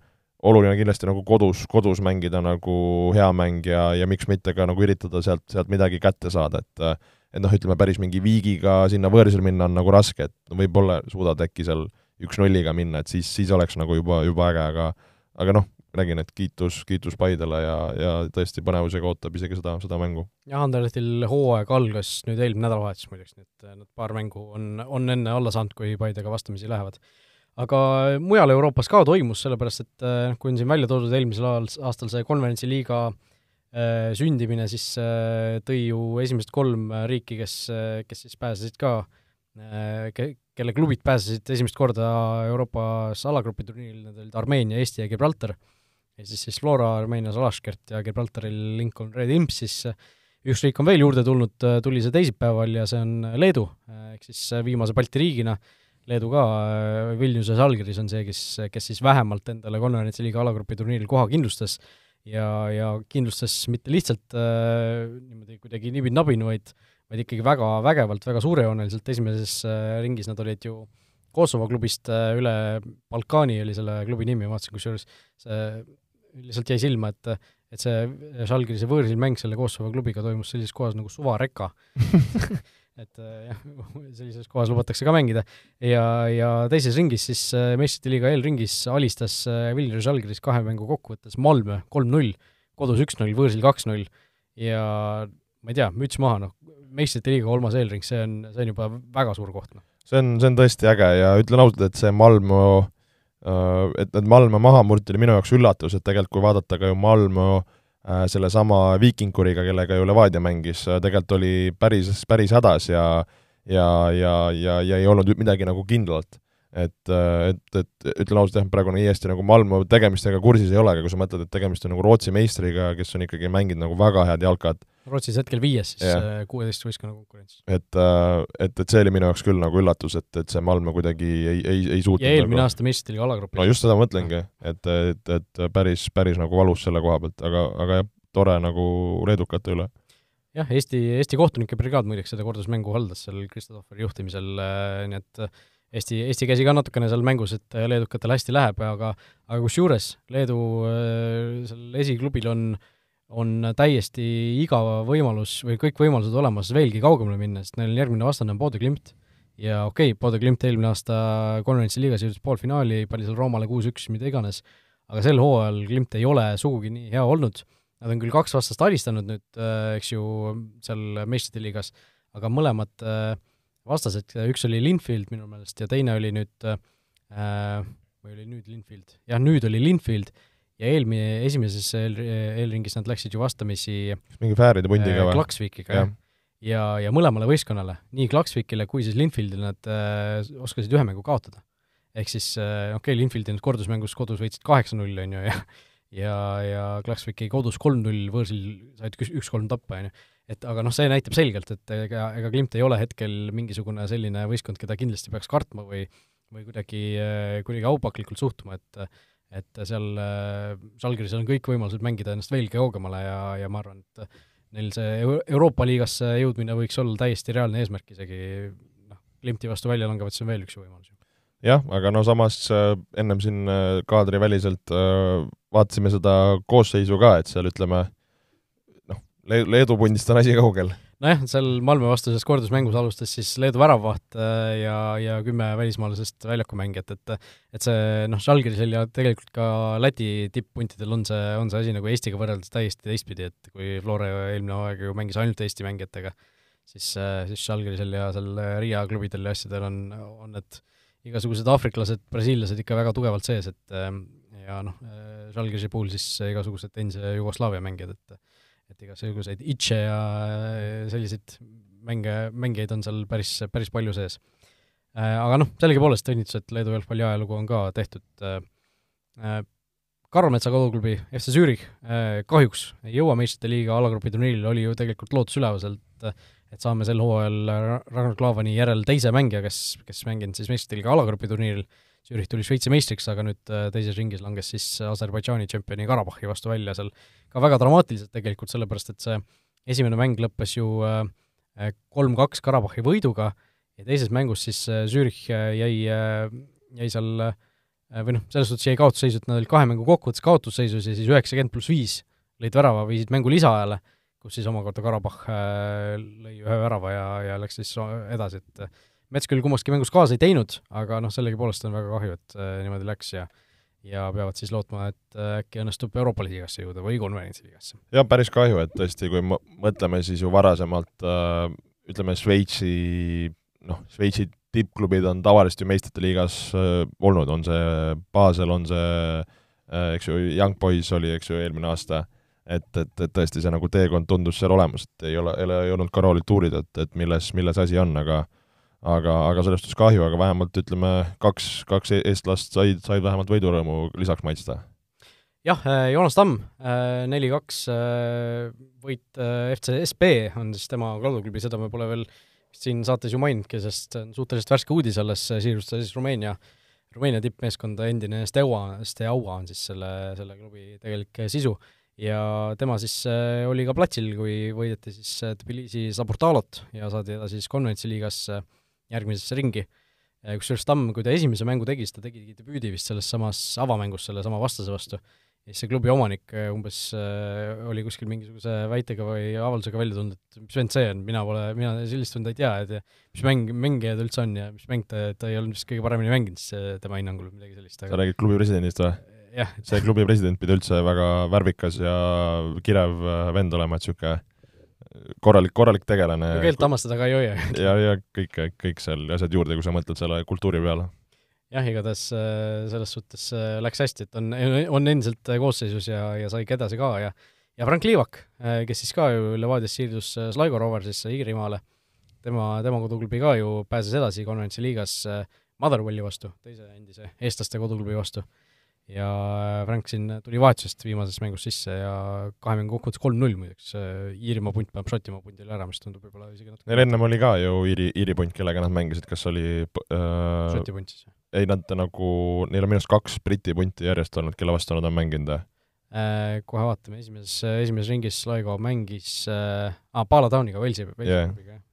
oluline kindlasti nagu kodus, kodus mängida nagu hea mäng ja, ja miks mitte ka nagu üritada sealt, sealt midagi kätte saada, et äh, et noh, ütleme päris mingi viigiga sinna võõrsil minna on nagu raske, et võib-olla suudad äkki seal üks-nulliga minna, et siis, siis oleks nagu juba, juba äge, aga aga noh, räägin, et kiitus, kiitus Paidele ja, ja tõesti põnevusega ootab isegi seda, seda mängu. jah, Anderlehtil hooaeg algas nüüd eelmine nädalavahetus muideks, nii et nad paar mängu on, on enne alla saanud, kui Paidega vastamisi lähevad aga mujal Euroopas ka toimus, sellepärast et noh, kui on siin välja toodud eelmisel aastal see konverentsiliiga äh, sündimine, siis äh, tõi ju esimesed kolm riiki, kes, kes siis pääsesid ka äh,, ke-, kelle klubid pääsesid esimest korda Euroopas alagrupi turniiril, need olid Armeenia, Eesti ja Gibraltar, ja siis siis Flora Armeenias Alaškert ja Gibraltaril Lincoln Red Imps, siis üks riik on veel juurde tulnud, tuli see teisipäeval ja see on Leedu, ehk siis viimase Balti riigina Leedu ka, Vilniuses Algiris on see, kes, kes siis vähemalt endale konverentsi liiga alagrupi turniiril koha kindlustas. Ja, ja kindlustas mitte lihtsalt äh, niimoodi kuidagi nibin-nabin, vaid vaid ikkagi väga vägevalt, väga suurejooneliselt, esimeses äh, ringis nad olid ju Kosovo klubist äh, üle Balkani oli selle klubi nimi, ma vaatasin kusjuures, see lihtsalt jäi silma, et et see Žalgirise võõrsil mäng selle Kosovo klubiga toimus sellises kohas nagu Suva Reka et jah, sellises kohas lubatakse ka mängida. ja, ja teises ringis siis äh, meistrite liiga eelringis alistas äh, Vilniuse Žalgiris kahe mängu kokkuvõttes Malmö kolm-null, kodus üks-null, võõrsil kaks-null ja ma ei tea, müts maha, noh, meistrite liiga kolmas eelring, see on, see on juba väga suur koht, noh. see on, see on tõesti äge ja ütlen ausalt, et see Malmö et need Malmö maha murti oli minu jaoks üllatus, et tegelikult kui vaadata ka ju Malmö Äh, sellesama Viikinkuriga, kellega ju Levadia mängis, äh, tegelikult oli päris, päris hädas ja ja, ja, ja, ja ei olnud midagi nagu kindlat et, et, et ütlen ausalt jah, praegu nii hästi nagu Malmö tegemistega kursis ei ole, aga kui sa mõtled, et tegemist on nagu Rootsi meistriga, kes on ikkagi mänginud nagu väga head jalkat. Rootsis hetkel viies siis äh, kuueteist võistkonna konkurentsis. et, äh, et, et see oli minu jaoks küll nagu üllatus, et, et see Malmö kuidagi ei, ei, ei suutnud ja eelmine nagu... aasta meistrite liiga alagrupis. no just seda mõtlengi, et, et, et päris, päris nagu valus selle koha pealt, aga, aga jah, tore nagu leedukate üle jah, Eesti, Eesti kohtunike brigaad muideks seda kordusmängu haldas seal Kristofferi juhtimisel, nii et Eesti, Eesti käsi ka natukene seal mängus, et leedukatel hästi läheb, aga aga kusjuures Leedu äh, seal esiklubil on, on täiesti igav võimalus või kõik võimalused olemas veelgi kaugemale minna, sest neil järgmine vastane on Bode Glimt. ja okei okay,, Bode Glimt eelmine aasta konverentsi liigas jõudis poolfinaali, pani seal Roomale kuus-üks, mida iganes, aga sel hooajal Glimt ei ole sugugi nii hea olnud, nad on küll kaks vastast alistanud nüüd, äh, eks ju, seal meistrite liigas, aga mõlemad äh, vastased, üks oli Linfield minu meelest ja teine oli nüüd äh, või oli nüüd Linfield, jah, nüüd oli Linfield ja eelmine, esimeses eel, eelringis nad läksid ju vastamisi mingi Fääride pundiga äh, või? Klaksvikiga, jah. ja, ja mõlemale võistkonnale, nii Klaksvikile kui siis Linfieldile nad äh, oskasid ühe mängu kaotada. ehk siis äh, okei okay,, Linfieldi nüüd kordusmängus kodus võitsid kaheksa-null, on ju, ja ja, ja Klaksviki kodus kolm-null, võõrsil said üks-kolm tappa, on ju. et aga noh, see näitab selgelt, et ega, ega Klimt ei ole hetkel mingisugune selline võistkond, keda kindlasti peaks kartma või või kuidagi, kuidagi aupaklikult suhtuma, et et seal Žalgirisel on kõik võimalused mängida ennast veelgi kaugemale ja, ja ma arvan, et neil see Euroopa liigasse jõudmine võiks olla täiesti reaalne eesmärk isegi noh, Klimti vastu välja langevad, see on veel üks võimalus. jah, aga no samas äh, ennem siin äh, kaadriväliselt äh, vaatasime seda koosseisu ka, et seal ütleme noh, Leedu pundist on asi kaugel nojah, seal Malmö vastuses kordusmängus alustas siis Leedu väravvaht ja, ja kümme välismaalasest väljakumängijat, et et see noh, Žalgirisel ja tegelikult ka Läti tipp-puntidel on see, on see asi nagu Eestiga võrreldes täiesti teistpidi, et kui Flora eelmine aeg ju mängis ainult Eesti mängijatega, siis, siis Žalgirisel ja seal Riia klubidel ja asjadel on, on need igasugused aafriklased, brasiillased ikka väga tugevalt sees, et ja noh, Žalgirise puhul siis igasugused endise Jugoslaavia mängijad, et et igasuguseid itše ja selliseid mänge, mängijaid on seal päris, päris palju sees. Äh, aga noh, sellegipoolest õnnitlused Leedu jalgpalli ajalugu on ka tehtud. Äh, äh, Karmetsa koduklubi FC Zürich kahjuks ei jõua meistrite liiga alagrupi turniirile, oli ju tegelikult lootus üleval sealt, et saame sel hooajal Ragnar Klavani järel teise mängija, kes, kes mänginud siis meistrite liiga alagrupi turniiril Zürich tuli Šveitsi meistriks, aga nüüd äh, teises ringis langes siis Aserbaidžaani tšempioni Karabahhi vastu välja seal ka väga dramaatiliselt tegelikult, sellepärast et see esimene mäng lõppes ju äh, äh, kolm-kaks Karabahhi võiduga ja teises mängus siis Zürich jäi, jäi seal või noh, selles suhtes jäi kaotusseisu, et nad olid kahe mängu kokkuvõttes kaotusseisus ja siis üheksakümmend pluss viis lõid värava, viisid mängu lisaajale, kus siis omakorda Karabahh lõi ühe värava ja, ja läks siis edasi, et Mets küll kummaski mängus kaasa ei teinud, aga noh, sellegipoolest on väga kahju, et äh, niimoodi läks ja ja peavad siis lootma, et äh, äkki õnnestub Euroopa liigasse jõuda või konverentsi liigasse. jah, päris kahju, et tõesti, kui mõtleme siis ju varasemalt äh, ütleme, Šveitsi noh, Šveitsi tippklubid on tavaliselt ju meistrite liigas äh, olnud, on see Basel, on see äh, eks ju, Young Boys oli, eks ju, eelmine aasta, et, et, et tõesti see nagu teekond tundus seal olemas, et ei ole, ei ole jõudnud ka roolit uurida, et, et milles, milles asi on, aga aga, aga sellest suhtes kahju, aga vähemalt ütleme, kaks, kaks eestlast said, said vähemalt võidurõõmu lisaks maitsta. jah, äh, Joonas Tamm, äh, neli-kaks äh, võit FC SB on siis tema koduklubi, seda me pole veel siin saates ju maininudki, sest suhteliselt värske uudis alles, siirustas siis Rumeenia, Rumeenia tippmeeskonda, endine Steaua, Steaua on siis selle, selle klubi tegelik sisu ja tema siis oli ka platsil, kui võideti siis Tbilisi Saburtalot ja saadi edasi siis konverentsiliigasse äh, järgmisesse ringi, kusjuures Tamm, kui ta esimese mängu tegi, siis ta tegigi debüüdi vist selles samas avamängus sellesama vastase vastu, ja siis see klubi omanik äh, umbes äh, oli kuskil mingisuguse väitega või avaldusega välja tulnud, et mis vend see on, mina pole, mina sellist venda ei tea, et ja mis mäng, mängija ta üldse on ja mis mäng ta, ta ei olnud vist kõige paremini mänginud siis tema hinnangul, midagi sellist aga... sa räägid klubi presidendist või? jah. see klubi president pidi üldse väga värvikas ja kirev äh, vend olema, et niisugune korralik, korralik tegelane. keelt hammastada ka ei hoia. ja, ja kõik, kõik seal asjad juurde, kui sa mõtled selle kultuuri peale. jah, igatahes äh, selles suhtes äh, läks hästi, et on, on endiselt koosseisus ja, ja sai ka edasi ka ja ja Frank Liivak, äh, kes siis ka ju Levadiast siirdus Sligo Roversisse Iirimaale, tema, tema koduklubi ka ju pääses edasi konverentsi liigas Motherwelli vastu, teise endise eestlaste koduklubi vastu ja Frank siin tuli vahetusest viimases mängus sisse ja kahe mängu kokkuvõttes kolm-null muideks, Iirimaa punt paneb Šotimaa pundile ära, mis tundub võib-olla isegi natuke Neil ennem oli ka ju Iiri, Iiri punt, kellega nad mängisid, kas oli äh, Šoti punt siis? ei, nad nagu, neil on minu arust kaks Briti punti järjest olnud, kelle vastu nad on mänginud äh,. Kohe vaatame, esimeses, esimeses ringis Sligo mängis äh, ah, Pala Towniga, Walesi, Walesi yeah. klubiga, jah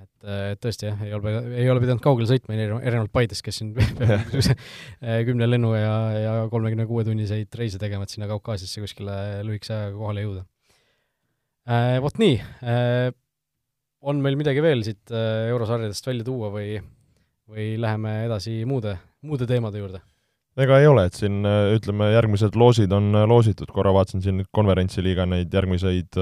et, et tõesti jah, ei ole, ei ole pidanud kaugele sõitma, erinevalt Paidest, kes siin peab kümne lennu ja, ja kolmekümne kuue tunniseid reise tegema, et sinna Kaukaasiasse kuskile lühikese ajaga kohale jõuda äh,. Vot nii äh,, on meil midagi veel siit äh, eurosarjadest välja tuua või, või läheme edasi muude, muude teemade juurde? ega ei ole, et siin äh, ütleme, järgmised loosid on äh, loositud, korra vaatasin siin konverentsiliiga neid järgmiseid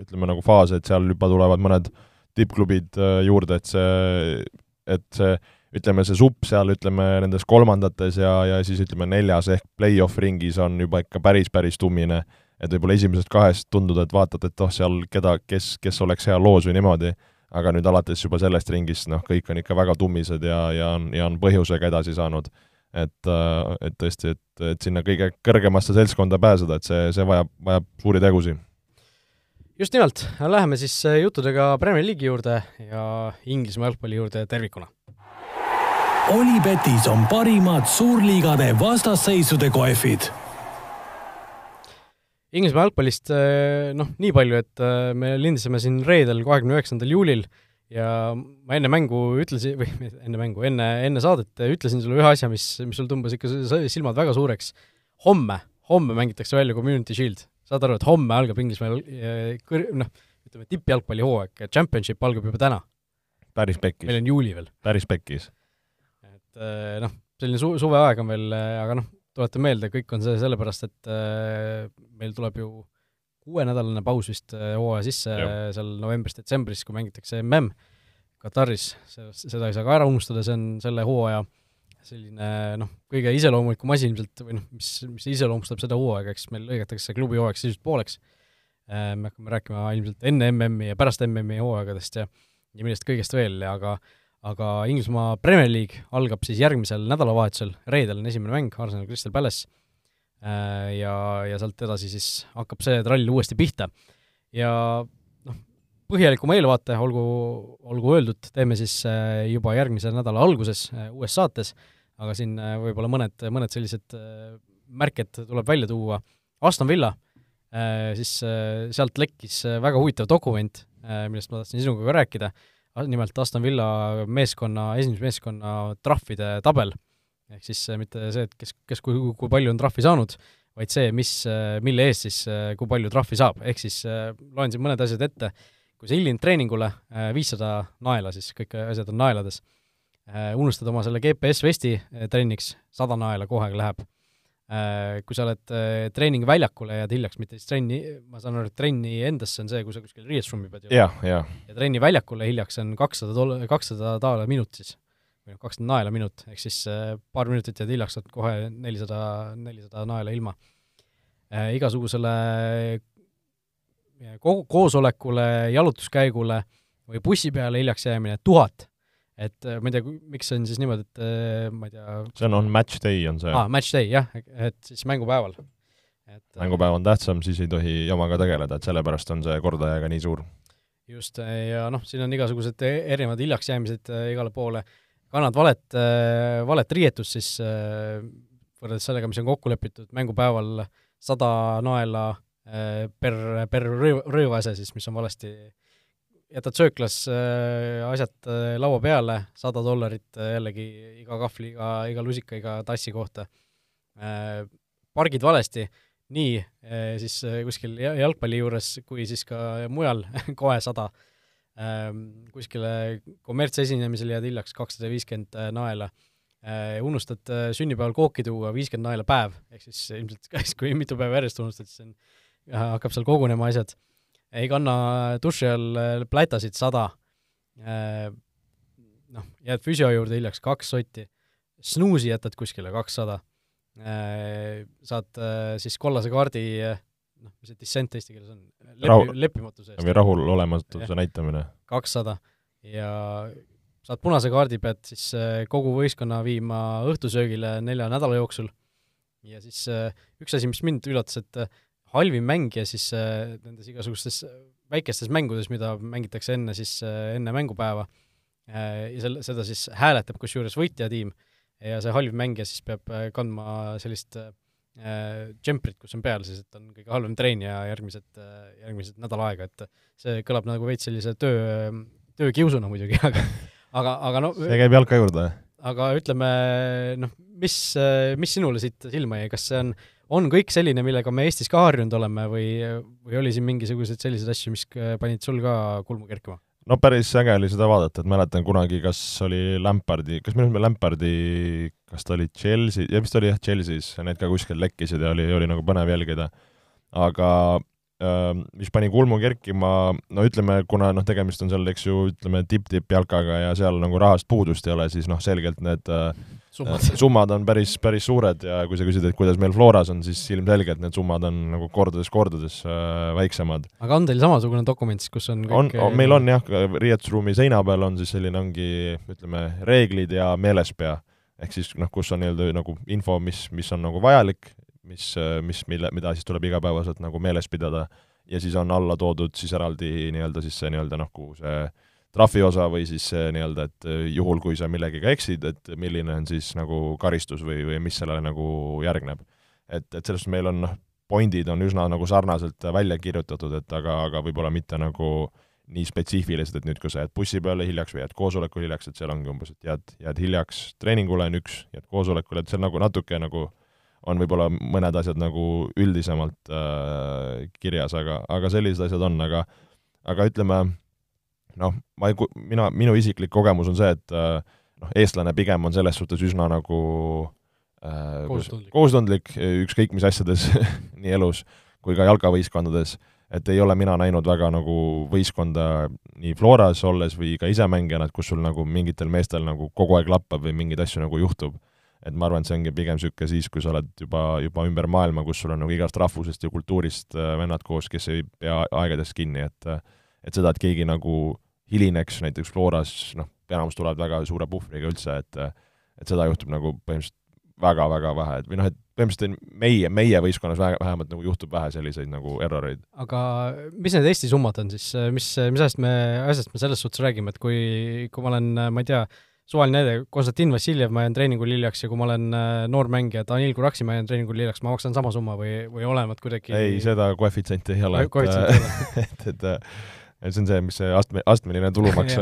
ütleme nagu faase, et seal juba tulevad mõned äh, tippklubid äh, juurde, et see, et see ütleme, see supp seal, ütleme, nendes kolmandates ja, ja siis ütleme, neljas ehk play-off ringis on juba ikka päris, päris tummine. et võib-olla esimesest kahest tunduda, et vaatad, et oh, seal keda, kes, kes oleks hea loos või niimoodi, aga nüüd alates juba sellest ringist, noh, kõik on ikka väga tummised ja, ja on, ja on põhjusega edasi saanud. et, et tõesti, et, et sinna kõige kõrgemasse seltskonda pääseda, et see, see vajab, vajab suuri tegusid just nimelt, läheme siis juttudega Premier League'i juurde ja Inglismaa jalgpalli juurde tervikuna. Olipetis on parimad suurliigade vastasseisude kohvid Inglismaa jalgpallist eh, noh, nii palju, et eh, me lindistasime siin reedel, kahekümne üheksandal juulil ja ma enne mängu ütlesin, või enne mängu, enne, enne saadet ütlesin sulle ühe asja, mis, mis sul tõmbas ikka silmad väga suureks. homme, homme mängitakse välja Community Shield. Saad aru, et homme algab Inglismaal eh, kõr-, noh, ütleme tippjalgpallihooaeg, championship algab juba täna. päris pekkis. meil on juuli veel. päris pekkis. et noh, selline su-, suveaeg on veel, aga noh, tuletan meelde, kõik on see sellepärast, et äh, meil tuleb ju kuuenädalane paus vist äh, hooaja sisse ja. seal novembris-detsembris, kui mängitakse mm Kataris, seda ei saa ka ära unustada, see on selle hooaja selline noh, kõige iseloomulikum asi ilmselt või noh, mis, mis iseloomustab seda hooaega, eks meil lõigatakse klubi hooaeg sisuliselt pooleks. Äh,, me hakkame rääkima ilmselt enne MM-i ja pärast MM-i hooaegadest ja ja millest kõigest veel, aga aga Inglismaa Premier League algab siis järgmisel nädalavahetusel, reedel on esimene mäng, Arsenal Crystal Palace, äh, ja, ja sealt edasi siis hakkab see trall uuesti pihta. ja põhjalikuma eelvaate, olgu, olgu öeldud, teeme siis äh, juba järgmise nädala alguses äh, uues saates, aga siin võib-olla mõned, mõned sellised märked tuleb välja tuua, Aston Villa, siis sealt lekkis väga huvitav dokument, millest ma tahtsin sinuga ka rääkida, nimelt Aston Villa meeskonna, esindusmeeskonna trahvide tabel, ehk siis äh, mitte see, et kes, kes kui, kui palju on trahvi saanud, vaid see, mis, äh, mille eest siis äh, kui palju trahvi saab, ehk siis loen siin mõned asjad ette, kui sa hildid treeningule, viissada naela siis, kõik asjad on naelades, unustad oma selle GPS-vesti trenniks, sada naela kohe läheb Äh, kui sa oled äh, treeningväljakule ja jääd hiljaks, mitte siis trenni, ma saan aru, et trenni endasse on see, kui sa kuskil riietusruumi pead jõudma. jah, jah. ja trenniväljakule hiljaks on kakssada doll-, kakssada daala minut siis, või noh, kakssada naela minut, ehk siis äh, paar minutit jääd hiljaks, saad kohe nelisada, nelisada naela ilma äh,. igasugusele ko-, koosolekule, jalutuskäigule või bussi peale hiljaks jäämine, tuhat et äh, ma ei tea, miks see on siis niimoodi, et äh, ma ei tea see on, on match day, on see? aa, match day, jah, et siis mängupäeval. et äh, mängupäev on tähtsam, siis ei tohi jamaga tegeleda, et sellepärast on see kordaja ka nii suur. just, ja noh, siin on igasugused erinevad hiljaks jäämised igale poole, kannad valet, valet riietust, siis võrreldes sellega, mis on kokku lepitud mängupäeval, sada naela per, per rõiv, rõivase siis, mis on valesti jätad sööklas äh, asjad äh, laua peale, sada dollarit äh, jällegi iga kahvli, iga, iga lusika, iga tassi kohta äh,. pargid valesti, nii äh, siis äh, kuskil jalgpalli juures kui siis ka mujal kohe sada äh,. kuskile kommertsesinemisele jääd hiljaks kakssada viiskümmend äh, naela äh,. unustad äh, sünnipäeval kooki tuua, viiskümmend naela päev, ehk siis ilmselt kui mitu päeva järjest unustad, siis on, hakkab seal kogunema asjad. Ei kanna duši all äh, plätasid sada, äh, noh, jääd füsio juurde hiljaks kaks sotti, snuusi jätad kuskile kakssada, äh, saad siis kollase kaardi, noh, mis see dissent eesti keeles on, lepi-, lepimatuse eest. või rahulolematuse näitamine. kakssada. Ja saad punase kaardi, pead siis kogu võistkonna viima õhtusöögile nelja nädala jooksul. Ja siis üks asi, mis mind üllatas, et halvim mängija siis äh, nendes igasugustes väikestes mängudes, mida mängitakse enne siis äh,, enne mängupäeva äh,, ja selle, seda siis hääletab kusjuures võitjatiim ja see halvim mängija siis peab äh, kandma sellist äh, džemprit, kus on peal siis, et on kõige halvem treenija järgmised äh,, järgmised nädal aega, et see kõlab nagu veits sellise töö, töökiusuna muidugi, aga aga, aga no see käib jalka juurde? aga ütleme, noh, mis, mis sinule siit silma jäi, kas see on äh, on kõik selline, millega me Eestis ka harjunud oleme või, või oli siin mingisuguseid selliseid asju, mis panid sul ka kulmu kerkima? no päris äge oli seda vaadata, et mäletan kunagi, kas oli Lampardi, kas minu arust Lampardi, kas ta oli Chelsea, vist oli jah, Chelsea's, need ka kuskil lekkisid ja oli, oli nagu põnev jälgida. aga mis pani kulmu kerkima, no ütleme, kuna noh, tegemist on seal, eks ju, ütleme tipp-tipp jalkaga ja seal nagu rahast puudust ei ole, siis noh, selgelt need äh, summad, summad on päris, päris suured ja kui sa küsid, et kuidas meil Floras on, siis ilmselgelt need summad on nagu kordades-kordades äh, väiksemad. aga on teil samasugune dokument siis, kus on kõik on, on, meil on jah, riietusruumi seina peal on siis selline, ongi ütleme, reeglid ja meelespea ehk siis noh, kus on nii-öelda nagu info, mis, mis on nagu vajalik, mis, mis, mille, mida siis tuleb igapäevaselt nagu meeles pidada, ja siis on alla toodud siis eraldi nii-öelda siis see nii-öelda kuhu see trahviosa või siis nii-öelda, et juhul, kui sa millegagi eksid, et milline on siis nagu karistus või, või mis sellele nagu järgneb. et, et selles suhtes meil on noh, pointid on üsna nagu sarnaselt välja kirjutatud, et aga, aga võib-olla mitte nagu nii spetsiifilised, et nüüd, kui sa jääd bussi peale hiljaks või jääd koosolekule hiljaks, et seal ongi umbes, et jääd, jääd hiljaks treeningule on üks, jääd koosolekule, et see on nagu natuke nagu on võib-olla mõned asjad nagu üldisemalt äh, kirjas, aga, aga sellised asjad on, aga aga ütleme, noh, ma ei, mina, minu isiklik kogemus on see, et äh, noh, eestlane pigem on selles suhtes üsna nagu äh, koostundlik, koostundlik, ükskõik mis asjades nii elus kui ka jalkavõistkondades, et ei ole mina näinud väga nagu võistkonda nii Floras olles või ka ise mängijana, et kus sul nagu mingitel meestel nagu kogu aeg lappab või mingeid asju nagu juhtub. Et ma arvan, et see ongi pigem niisugune siis, kui sa oled juba, juba ümber maailma, kus sul on nagu igast rahvusest ja kultuurist äh, vennad koos, kes ei pea aegadest kinni, et et seda, et keegi nagu hilineks näiteks Floras, noh, enamus tulevad väga suure puhvriga üldse, et et seda juhtub nagu põhimõtteliselt väga-väga vähe, et või noh, et põhimõtteliselt meie, meie võistkonnas vähemalt nagu juhtub vähe selliseid nagu erroreid. aga mis need Eesti summad on siis, mis, mis asjast me, asjast me selles suhtes räägime, et kui, kui ma olen, ma ei tea, suvaline näide, Konstantin Vassiljev, ma jään treeningul hiljaks ja kui ma olen noor mängija, Danil Kuraksi, ma jään treeningul hiljaks, ma maksan sama summa või, või olenevalt kuidagi ei, seda koefitsienti ei ole, et, et, et, et et see on see, mis see astme, astmeline tulumaks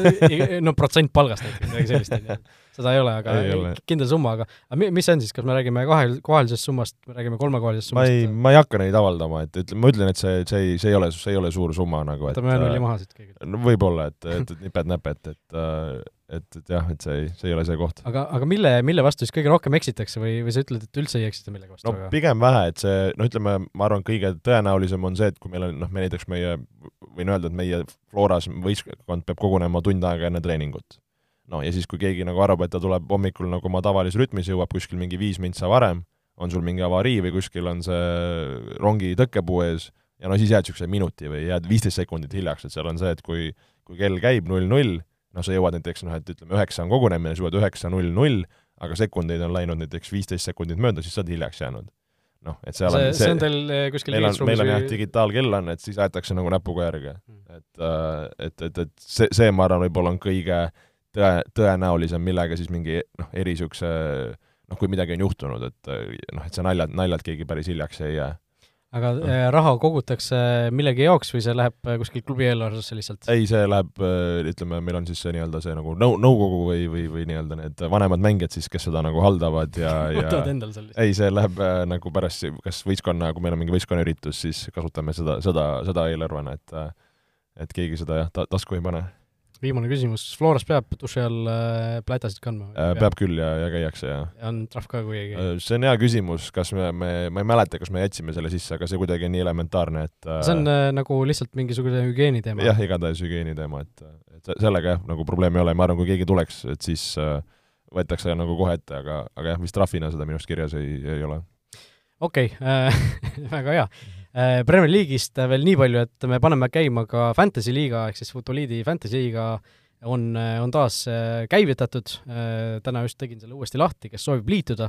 no protsent palgast näiteks, midagi sellist, on ju. Seda ei ole, aga ei ole. kindel summa, aga aga mis see on siis, kas me räägime kahel, kohalisest summast, me räägime kolmekohalisest summast? ma ei, ma ei hakka neid avaldama, et ütle, ma ütlen, et see, see ei, see ei ole, see ei ole suur summa nagu, et võtame ühe nulli maha siit keegi. no võib-olla, et, et, et nipet-näpet, et et, et jah, et see ei, see ei ole see koht. aga, aga mille, mille vastu siis kõige rohkem eksitakse või, või sa ütled, et üldse ei eksita millegi vastu? no aga... pigem vähe, et see, no ütleme, ma arvan, kõige tõenäolisem on see, et kui meil on, noh, me näiteks meie, võin öelda, et meie Floras võistkond peab kogunema tund aega enne treeningut. No ja siis, kui keegi nagu arvab, et ta tuleb hommikul nagu oma tavalises rütmis, jõuab kuskil mingi viis mintsa varem, on sul mingi avarii või kuskil on see rongi tõkkepuu ees, ja no siis jääd niisuguse minuti või jääd viisteist sekundit hiljaks, et seal on see, et kui, kui kell käib null-null, noh, sa jõuad näiteks noh, et ütleme, üheksa on kogunemine, sa jõuad üheksa null null, aga sekundeid on läinud näiteks viisteist sekundit mööda, siis sa oled hiljaks jäänud. noh, et seal see, on see on teil eh, kuskil meil on, meil on jah, digitaalkell on, et siis aetakse nagu näpuga järge mm.. et, äh, et, et, et see, see, ma arvan, võib-olla on kõige tõe, tõenäolisem, millega siis mingi noh, eri niisuguse noh, kui midagi on juhtunud, et noh, et see naljad, naljalt keegi päris hiljaks ei jää aga no. raha kogutakse millegi jaoks või see läheb äh, kuskil klubi eelarvesse lihtsalt? ei, see läheb, äh, ütleme, meil on siis see nii-öelda see nagu nõu-, nõukogu või, või, või nii-öelda need vanemad mängijad siis, kes seda nagu haldavad ja ja võtavad endale sellist? ei, see läheb äh, nagu pärast, kas võistkonna, kui meil on mingi võistkonnaüritus, siis kasutame seda, seda, seda eelarvena, et et keegi seda jah, ta-, tasku ei pane viimane küsimus, Floras peab duši all äh, plätasid kandma äh,? peab küll ja, ja käiakse, jah. ja on trahv ka, kui ei käi? Äh, see on hea küsimus, kas me, me, ma ei mäleta, kas me jätsime selle sisse, aga see kuidagi nii elementaarne, et see on äh, nagu lihtsalt mingisugune hügieeni teema? jah, igatahes hügieeni teema, et, et sellega jah, nagu probleemi ei ole, ma arvan, kui keegi tuleks, et siis äh, võetakse nagu kohe ette, aga, aga jah, vist trahvina seda minu arust kirjas ei, ei ole. okei okay, äh, väga hea Premier League'ist veel nii palju, et me paneme käima ka Fantasy liiga ehk siis Futboliidi Fantasy liiga on, on taas äh, käivitatud, äh, täna just tegin selle uuesti lahti, kes soovib liituda,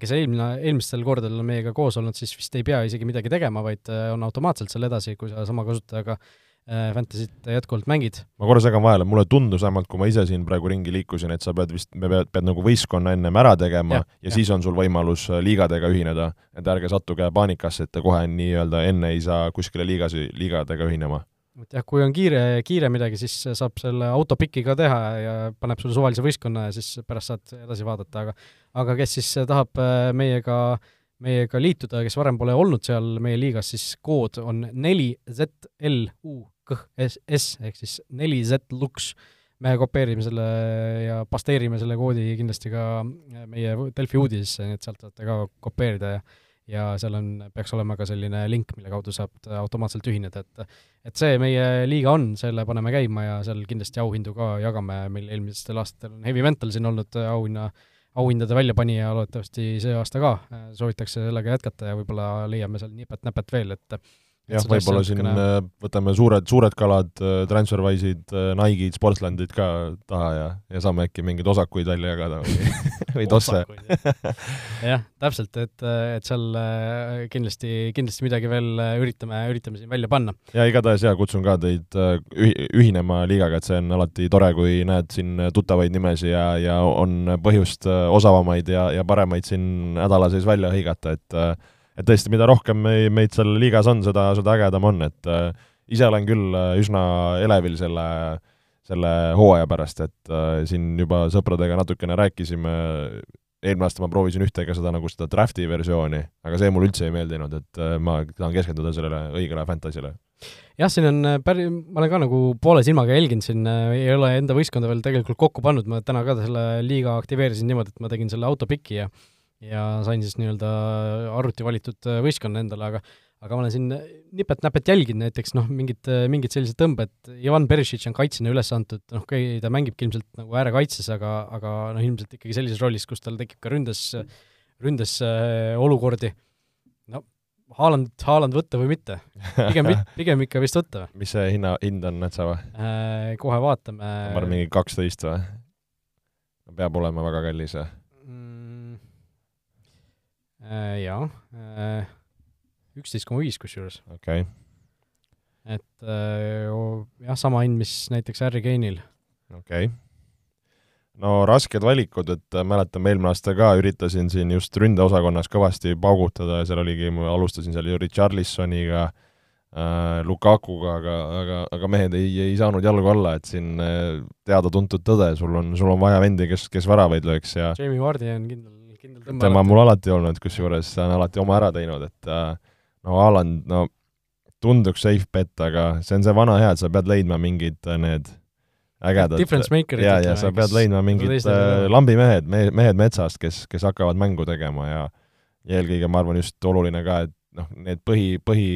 kes eelmine, eelmistel kordadel on meiega koos olnud, siis vist ei pea isegi midagi tegema, vaid on automaatselt seal edasi, kui sa sama kasutajaga Äh, Fantasy't jätkuvalt mängid? ma korra segan vahele, mulle tundus vähemalt, kui ma ise siin praegu ringi liikusin, et sa pead vist, pead, pead nagu võistkonna ennem ära tegema ja, ja, ja siis on sul võimalus äh, liigadega ühineda, et ärge sattuge paanikasse, et te kohe nii-öelda enne ei saa kuskile liigas, liigadega ühinema. et jah, kui on kiire, kiire midagi, siis saab selle autopiki ka teha ja paneb sulle suvalise võistkonna ja siis pärast saad edasi vaadata, aga aga kes siis tahab äh, meiega äh, meiega liituda, kes varem pole olnud seal meie liigas, siis kood on neli ZLUKS ehk siis neli Z-Lux. me kopeerime selle ja pasteerime selle koodi kindlasti ka meie Delfi uudisesse, nii et sealt saate ka kopeerida ja ja seal on, peaks olema ka selline link, mille kaudu saab automaatselt ühineda, et et see meie liiga on, selle paneme käima ja seal kindlasti auhindu ka jagame, meil eelmistel aastatel on Heavy Mental siin olnud auhinna äh, auhindade väljapanija loodetavasti see aasta ka, soovitakse sellega jätkata ja võib-olla leiame seal nipet-näpet veel, et jah, võib-olla siin natukene... Äh, võtame suured, suured kalad, äh, Transferwise'id, äh, Nike'id, Sportslandid ka taha ja, ja saame äkki mingeid osakuid välja jagada või, või tosse. jah, täpselt, et, et seal kindlasti, kindlasti midagi veel üritame, üritame siin välja panna. ja igatahes jaa, kutsun ka teid ühi-, ühinema liigaga, et see on alati tore, kui näed siin tuttavaid nimesi ja, ja on põhjust osavamaid ja, ja paremaid siin nädala sees välja hõigata, et et tõesti, mida rohkem meid seal liigas on, seda, seda ägedam on, et äh, ise olen küll äh, üsna elevil selle, selle hooaja pärast, et äh, siin juba sõpradega natukene rääkisime, eelmine aasta ma proovisin ühtega seda nagu seda drafti versiooni, aga see mulle üldse ei meeldinud, et äh, ma tahan keskenduda sellele õigele fantasy'le. jah, siin on äh, päri-, ma olen ka nagu poole silmaga jälginud siin, äh, ei ole enda võistkonda veel tegelikult kokku pannud, ma täna ka selle liiga aktiveerisin niimoodi, et ma tegin selle autopiki ja ja sain siis nii-öelda arvuti valitud äh, võistkonna endale, aga aga ma olen siin nipet-näpet jälginud näiteks noh, mingid, äh, mingid sellised tõmbed, Ivan Perisic on kaitsjana üles antud, noh okei okay,, ta mängibki ilmselt nagu äärekaitses, aga, aga noh, ilmselt ikkagi sellises rollis, kus tal tekib ka ründes, ründes äh, olukordi, no Haaland, Haaland võtta või mitte? pigem, pigem ikka vist võtta mis see hinna, hind on, Natsa või äh,? Kohe vaatame. ma arvan, mingi kaksteist või? peab olema väga kallis või? Äh, jaa, äh, üksteist koma viis kusjuures. okei okay.. et äh, jah, sama hind, mis näiteks Harry Kane'il. okei okay. no rasked valikud, et mäletan, eelmine aasta ka üritasin siin just ründeosakonnas kõvasti paugutada ja seal oligi, ma alustasin seal ju Richarlisoniga Lukakuga, aga, aga, aga mehed ei, ei saanud jalgu alla, et siin teada-tuntud tõde, sul on, sul on vaja vendi, kes, kes väravaid lööks ja Jamie Vardi on kindel tema on mul alati olnud, kusjuures ta on alati oma ära teinud, et äh, no Haaland, no tunduks safe bet, aga see on see vana hea, et sa pead leidma mingid äh, need ägedad difference maker'id ja, ja sa pead leidma mingid äh, lambimehed, mehed, mehed metsast, kes, kes hakkavad mängu tegema ja ja eelkõige ma arvan just oluline ka, et noh, need põhi, põhi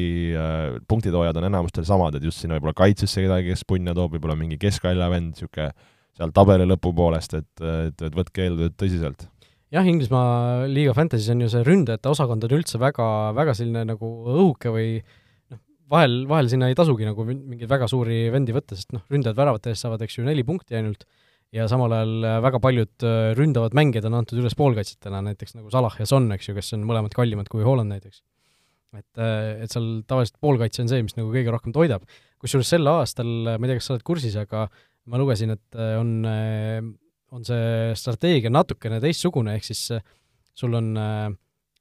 punktitoojad on enamustel samad, et just sinna võib-olla kaitsesse kedagi, kes punna toob, võib-olla mingi keskvälja vend, niisugune seal tabeli lõpupoolest, et, et, et võtke eeltööd tõsiselt jah, Inglismaa liiga Fantasy's on ju see ründajate osakond on üldse väga, väga selline nagu õhuke või noh, vahel, vahel sinna ei tasugi nagu mingeid väga suuri vendi võtta, sest noh, ründajad väravate eest saavad, eks ju, neli punkti ainult, ja samal ajal väga paljud äh, ründavad mängijad on antud üles poolkaitsjatena, näiteks nagu Salah ja Son, eks ju, kes on mõlemad kallimad kui Holland näiteks. et, äh, et seal tavaliselt poolkaitse on see, mis nagu kõige rohkem toidab. kusjuures sel aastal, ma ei tea, kas sa oled kursis, aga ma lugesin, et äh, on on see strateegia natukene teistsugune, ehk siis äh, sul on äh,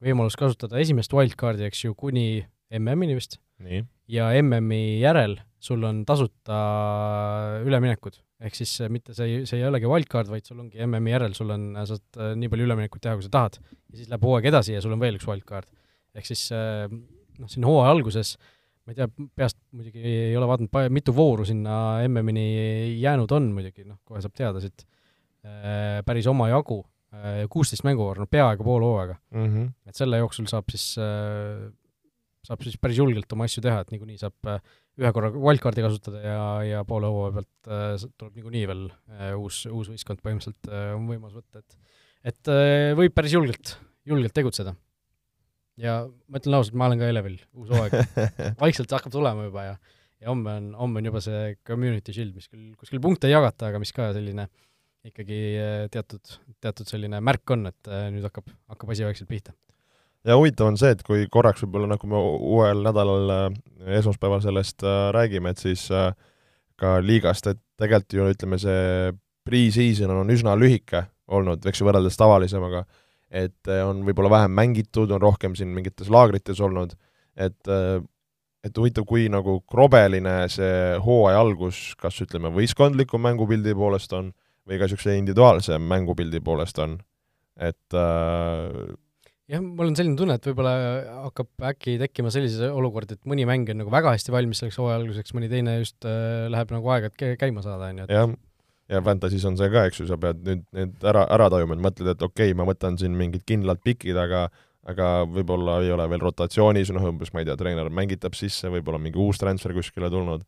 võimalus kasutada esimest wildcardi, eks ju, kuni MM-ini vist. ja MM-i järel sul on tasuta üleminekud, ehk siis äh, mitte see see ei olegi wildcard, vaid sul ongi MM-i järel, sul on, saad nii palju üleminekuid teha, kui sa tahad. ja siis läheb hooaeg edasi ja sul on veel üks wildcard. ehk siis noh, siin hooaja alguses ma ei tea, peast muidugi ei ole vaadanud, mitu vooru sinna MM-ini jäänud on muidugi, noh, kohe saab teada siit päris omajagu, äh, kuusteist mänguvooru, no peaaegu pool hooaega mm. -hmm. et selle jooksul saab siis, äh, saab siis päris julgelt oma asju teha, et niikuinii saab ühe korra wildcardi kasutada ja, ja poole hooaja pealt tuleb niikuinii veel uus, uus võistkond põhimõtteliselt on võimalus võtta, et et võib päris julgelt, julgelt tegutseda. ja ma ütlen ausalt, ma olen ka elevil, uus hooaeg vaikselt hakkab tulema juba ja ja homme on, homme on juba see community shield, mis küll kuskil punkte ei jagata, aga mis ka selline äh, ikkagi äh, teatud, teatud selline märk on, et äh, nüüd hakkab, hakkab asi vaikselt pihta. ja huvitav on see, et kui korraks võib-olla nagu me uuel nädalal äh, esmaspäeval sellest räägime, et siis ka liigast, et tegelikult ju ütleme, see pre-season on üsna lühike olnud, eks ju, võrreldes tavalisemaga, et on võib-olla vähem mängitud, on rohkem siin mingites laagrites olnud, et et huvitav, kui nagu krobeline see hooaja algus kas ütleme, võistkondliku mängupildi poolest on, või ka niisuguse individuaalse mängupildi poolest on, et äh, jah, mul on selline tunne, et võib-olla hakkab äkki tekkima selliseid olukordi, et mõni mäng on nagu väga hästi valmis selleks hooaja alguseks, mõni teine just äh, läheb nagu aega, et käima saada, on ju, et jah, ja Fantasy's on see ka, eks ju, sa pead nüüd need ära, ära tajuma, et mõtled, et okei okay,, ma võtan siin mingid kindlad pikid, aga aga võib-olla ei ole veel rotatsioonis, noh umbes ma ei tea, treener mängitab sisse, võib-olla mingi uus transfer kuskile tulnud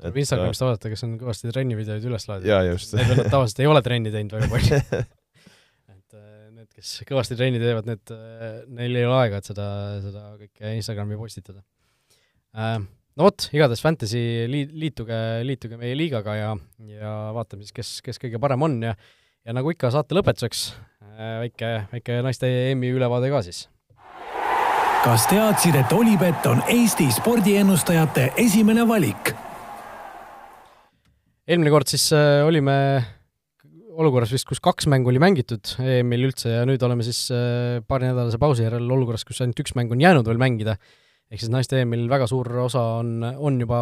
tuleb Instagramist äh, vaadata, kes on kõvasti trennivideoid üles laadinud. jaa, just. Need vennad tavaliselt ei ole trenni teinud väga palju et äh, need, kes kõvasti trenni teevad, need, äh, neil ei ole aega, et seda, seda kõike Instagrami postitada. no vot, igatahes Fantasy liit, liituge, liituge meie liigaga ja, ja vaatame siis, kes, kes kõige parem on ja ja nagu ikka, saate lõpetuseks väike, väike naiste EM-i ülevaade ka siis. kas teadsid, et Olipet on Eesti spordiennustajate esimene valik? Eelmine kord siis olime olukorras vist, kus kaks mängu oli mängitud EM-il üldse ja nüüd oleme siis paarinädalase pausi järel olukorras, kus ainult üks mäng on jäänud veel mängida ehk siis naiste EM-il väga suur osa on, on juba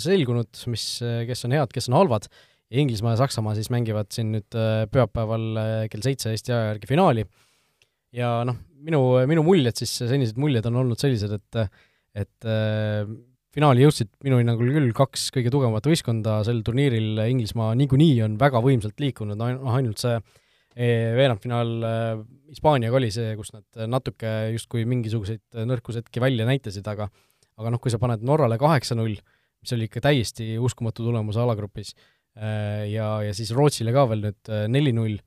selgunud, mis, kes on head, kes on halvad, Inglismaa ja Saksamaa siis mängivad siin nüüd äh, pühapäeval äh, kell seitse Eesti aja järgi finaali. ja noh, minu, minu muljed siis, senised muljed on olnud sellised, et et äh, finaali jõudsid minu hinnangul küll kaks kõige tugevamat võistkonda sel turniiril, Inglismaa niikuinii on väga võimsalt liikunud, ainult see veerandfinaal Hispaaniaga oli see, kus nad natuke justkui mingisuguseid nõrkushetki välja näitasid, aga aga noh, kui sa paned Norrale kaheksa-null, mis oli ikka täiesti uskumatu tulemus alagrupis, ja, ja siis Rootsile ka veel nüüd neli-null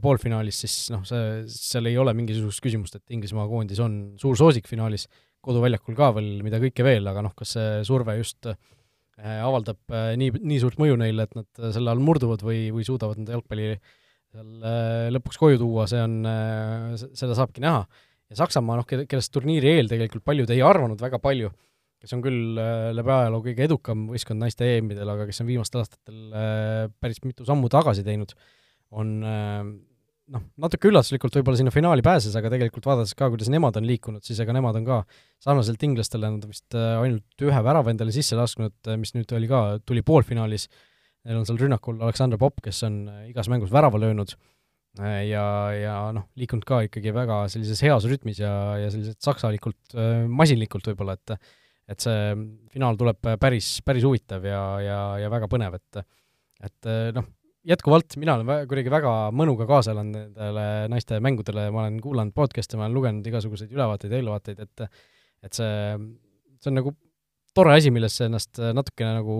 poolfinaalis, siis noh, see, seal ei ole mingisugust küsimust, et Inglismaa koondis on suur soosik finaalis, koduväljakul ka veel, mida kõike veel, aga noh, kas see surve just avaldab nii, nii suurt mõju neile, et nad selle all murduvad või, või suudavad nende jalgpalli seal äh, lõpuks koju tuua, see on, äh, seda saabki näha. ja Saksamaa, noh, kellest turniiri eel tegelikult paljud ei arvanud väga palju, kes on küll äh, läbi ajaloo kõige edukam võistkond naiste EM-idel, aga kes on viimastel aastatel päris mitu sammu tagasi teinud, on noh, natuke üllatuslikult võib-olla sinna finaali pääses, aga tegelikult vaadates ka, kuidas nemad on liikunud, siis ega nemad on ka sarnaselt inglastele, nad on vist ainult ühe värava endale sisse lasknud, mis nüüd oli ka, tuli poolfinaalis. Äh, Neil on seal rünnakul Aleksandr Popp, kes on äh, igas mängus värava löönud äh, ja, ja noh, liikunud ka ikkagi väga sellises heas rütmis ja, ja selliselt saksalikult, äh, masinlikult võib-olla, et et see finaal tuleb päris, päris huvitav ja, ja, ja väga põnev, et et noh, jätkuvalt mina olen vä-, kuidagi väga mõnuga kaasa elanud nendele naiste mängudele, ma olen kuulanud podcast'e, ma olen lugenud igasuguseid ülevaateid ja eelvaateid, et et see, see on nagu tore asi, millesse ennast natukene nagu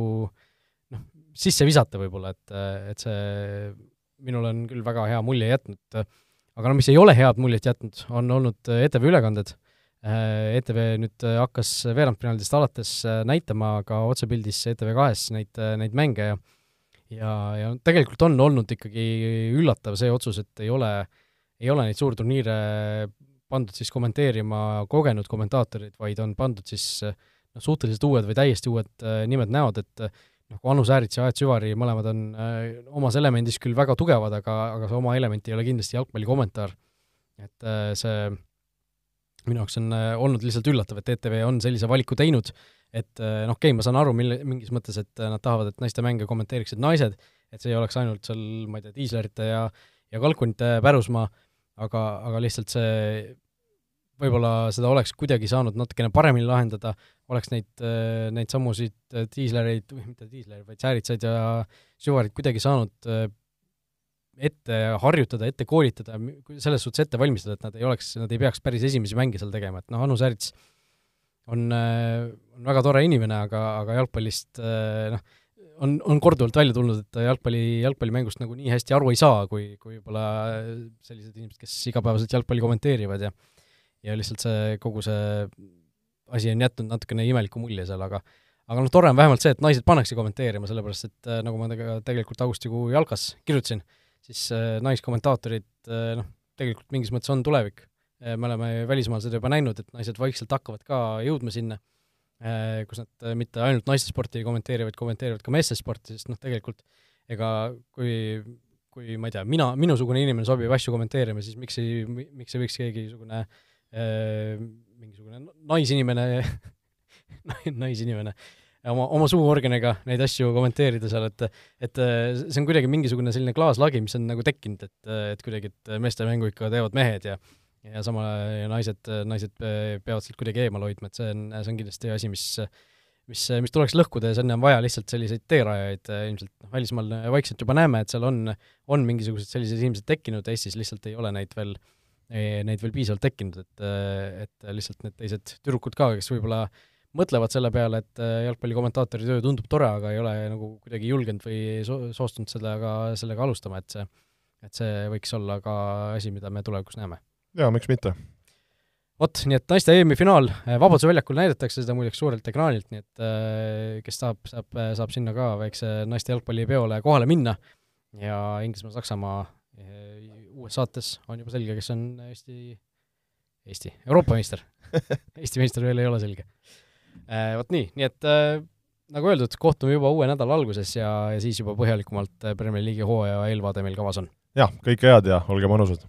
sisse visata võib-olla, et, et see minule on küll väga hea mulje jätnud, aga no mis ei ole head muljet jätnud, on olnud ETV ülekanded. ETV nüüd hakkas veerandfinaalidest alates näitama ka otsepildis ETV kahes neid, neid mänge ja ja, ja tegelikult on olnud ikkagi üllatav see otsus, et ei ole, ei ole neid suurturniire pandud siis kommenteerima kogenud kommentaatorid, vaid on pandud siis noh, suhteliselt uued või täiesti uued nimed, näod, et nagu Anu Säärits ja Aet Süvari, mõlemad on äh, omas elemendis küll väga tugevad, aga, aga see oma element ei ole kindlasti jalgpalli kommentaar. et äh, see minu jaoks on äh, olnud lihtsalt üllatav, et ETV on sellise valiku teinud, et äh, noh, okei okay,, ma saan aru, mille, mingis mõttes, et äh, nad tahavad, et naiste mänge kommenteeriksid naised, et see ei oleks ainult seal, ma ei tea, diislerite ja ja kalkunite pärusmaa, aga, aga lihtsalt see võib-olla seda oleks kuidagi saanud natukene paremini lahendada, oleks neid, äh, neid samusid diislereid, mitte diislereid, vaid sääritsaid ja süvareid kuidagi saanud ette harjutada, ette koolitada, selles suhtes ette valmistada, et nad ei oleks, nad ei peaks päris esimesi mänge seal tegema, et noh, Anu Säärits on, on väga tore inimene, aga, aga jalgpallist noh, on, on korduvalt välja tulnud, et jalgpalli, jalgpallimängust nagu nii hästi aru ei saa, kui, kui võib-olla sellised inimesed, kes igapäevaselt jalgpalli kommenteerivad ja ja lihtsalt see, kogu see asi on jätnud natukene imeliku mulje seal, aga aga noh, tore on vähemalt see, et naised pannakse kommenteerima, sellepärast et äh, nagu ma tegelikult augustikuu jalkas kirjutasin, siis äh, naiskommentaatorid äh, noh, tegelikult mingis mõttes on tulevik. Me oleme välismaal seda juba näinud, et naised vaikselt hakkavad ka jõudma sinna, kus nad mitte ainult naistesporti ei kommenteeri, vaid kommenteerivad ka meestesporti, sest noh, tegelikult ega kui kui ma ei tea, mina, minusugune inimene sobib asju kommenteerima, siis miks ei, miks ei võiks keegi niisugune äh, mingisugune naisinimene naisinimene oma, oma suuorganiga neid asju kommenteerida seal, et et see on kuidagi mingisugune selline klaaslagi, mis on nagu tekkinud, et, et kuidagi, et meeste mängu ikka teevad mehed ja ja samal ajal naised, naised peavad sealt kuidagi eemal hoidma, et see on, see on kindlasti asi, mis mis, mis tuleks lõhkuda ja sinna on vaja lihtsalt selliseid teerajajaid ilmselt, noh, välismaal vaikselt juba näeme, et seal on, on mingisugused sellised inimesed tekkinud, Eestis lihtsalt ei ole neid veel äh, neid veel piisavalt tekkinud, et, et lihtsalt need teised tüdrukud ka, kes võib-olla mõtlevad selle peale, et jalgpallikommentaatori töö tundub tore, aga ei ole nagu kuidagi julgenud või so-, soostunud sellega, sellega alustama, et see, et see võiks olla ka asi, mida me tulevikus näeme. Jaa, miks mitte. vot, nii et naiste EM-i finaal, Vabaduse väljakul näidatakse seda muideks suurelt ekraanilt, nii et äh, kes tahab, saab, saab sinna ka väikse naiste jalgpallipeole kohale minna ja Inglismaa, Saksamaa uues saates on juba selge, kes on Eesti, Eesti, Euroopa meister Eesti meister veel ei ole selge. Vot nii, nii et nagu öeldud, kohtume juba uue nädala alguses ja, ja siis juba põhjalikumalt Premier League'i hooaja eelvaade meil kavas on. jah, kõike head ja olge mõnusad!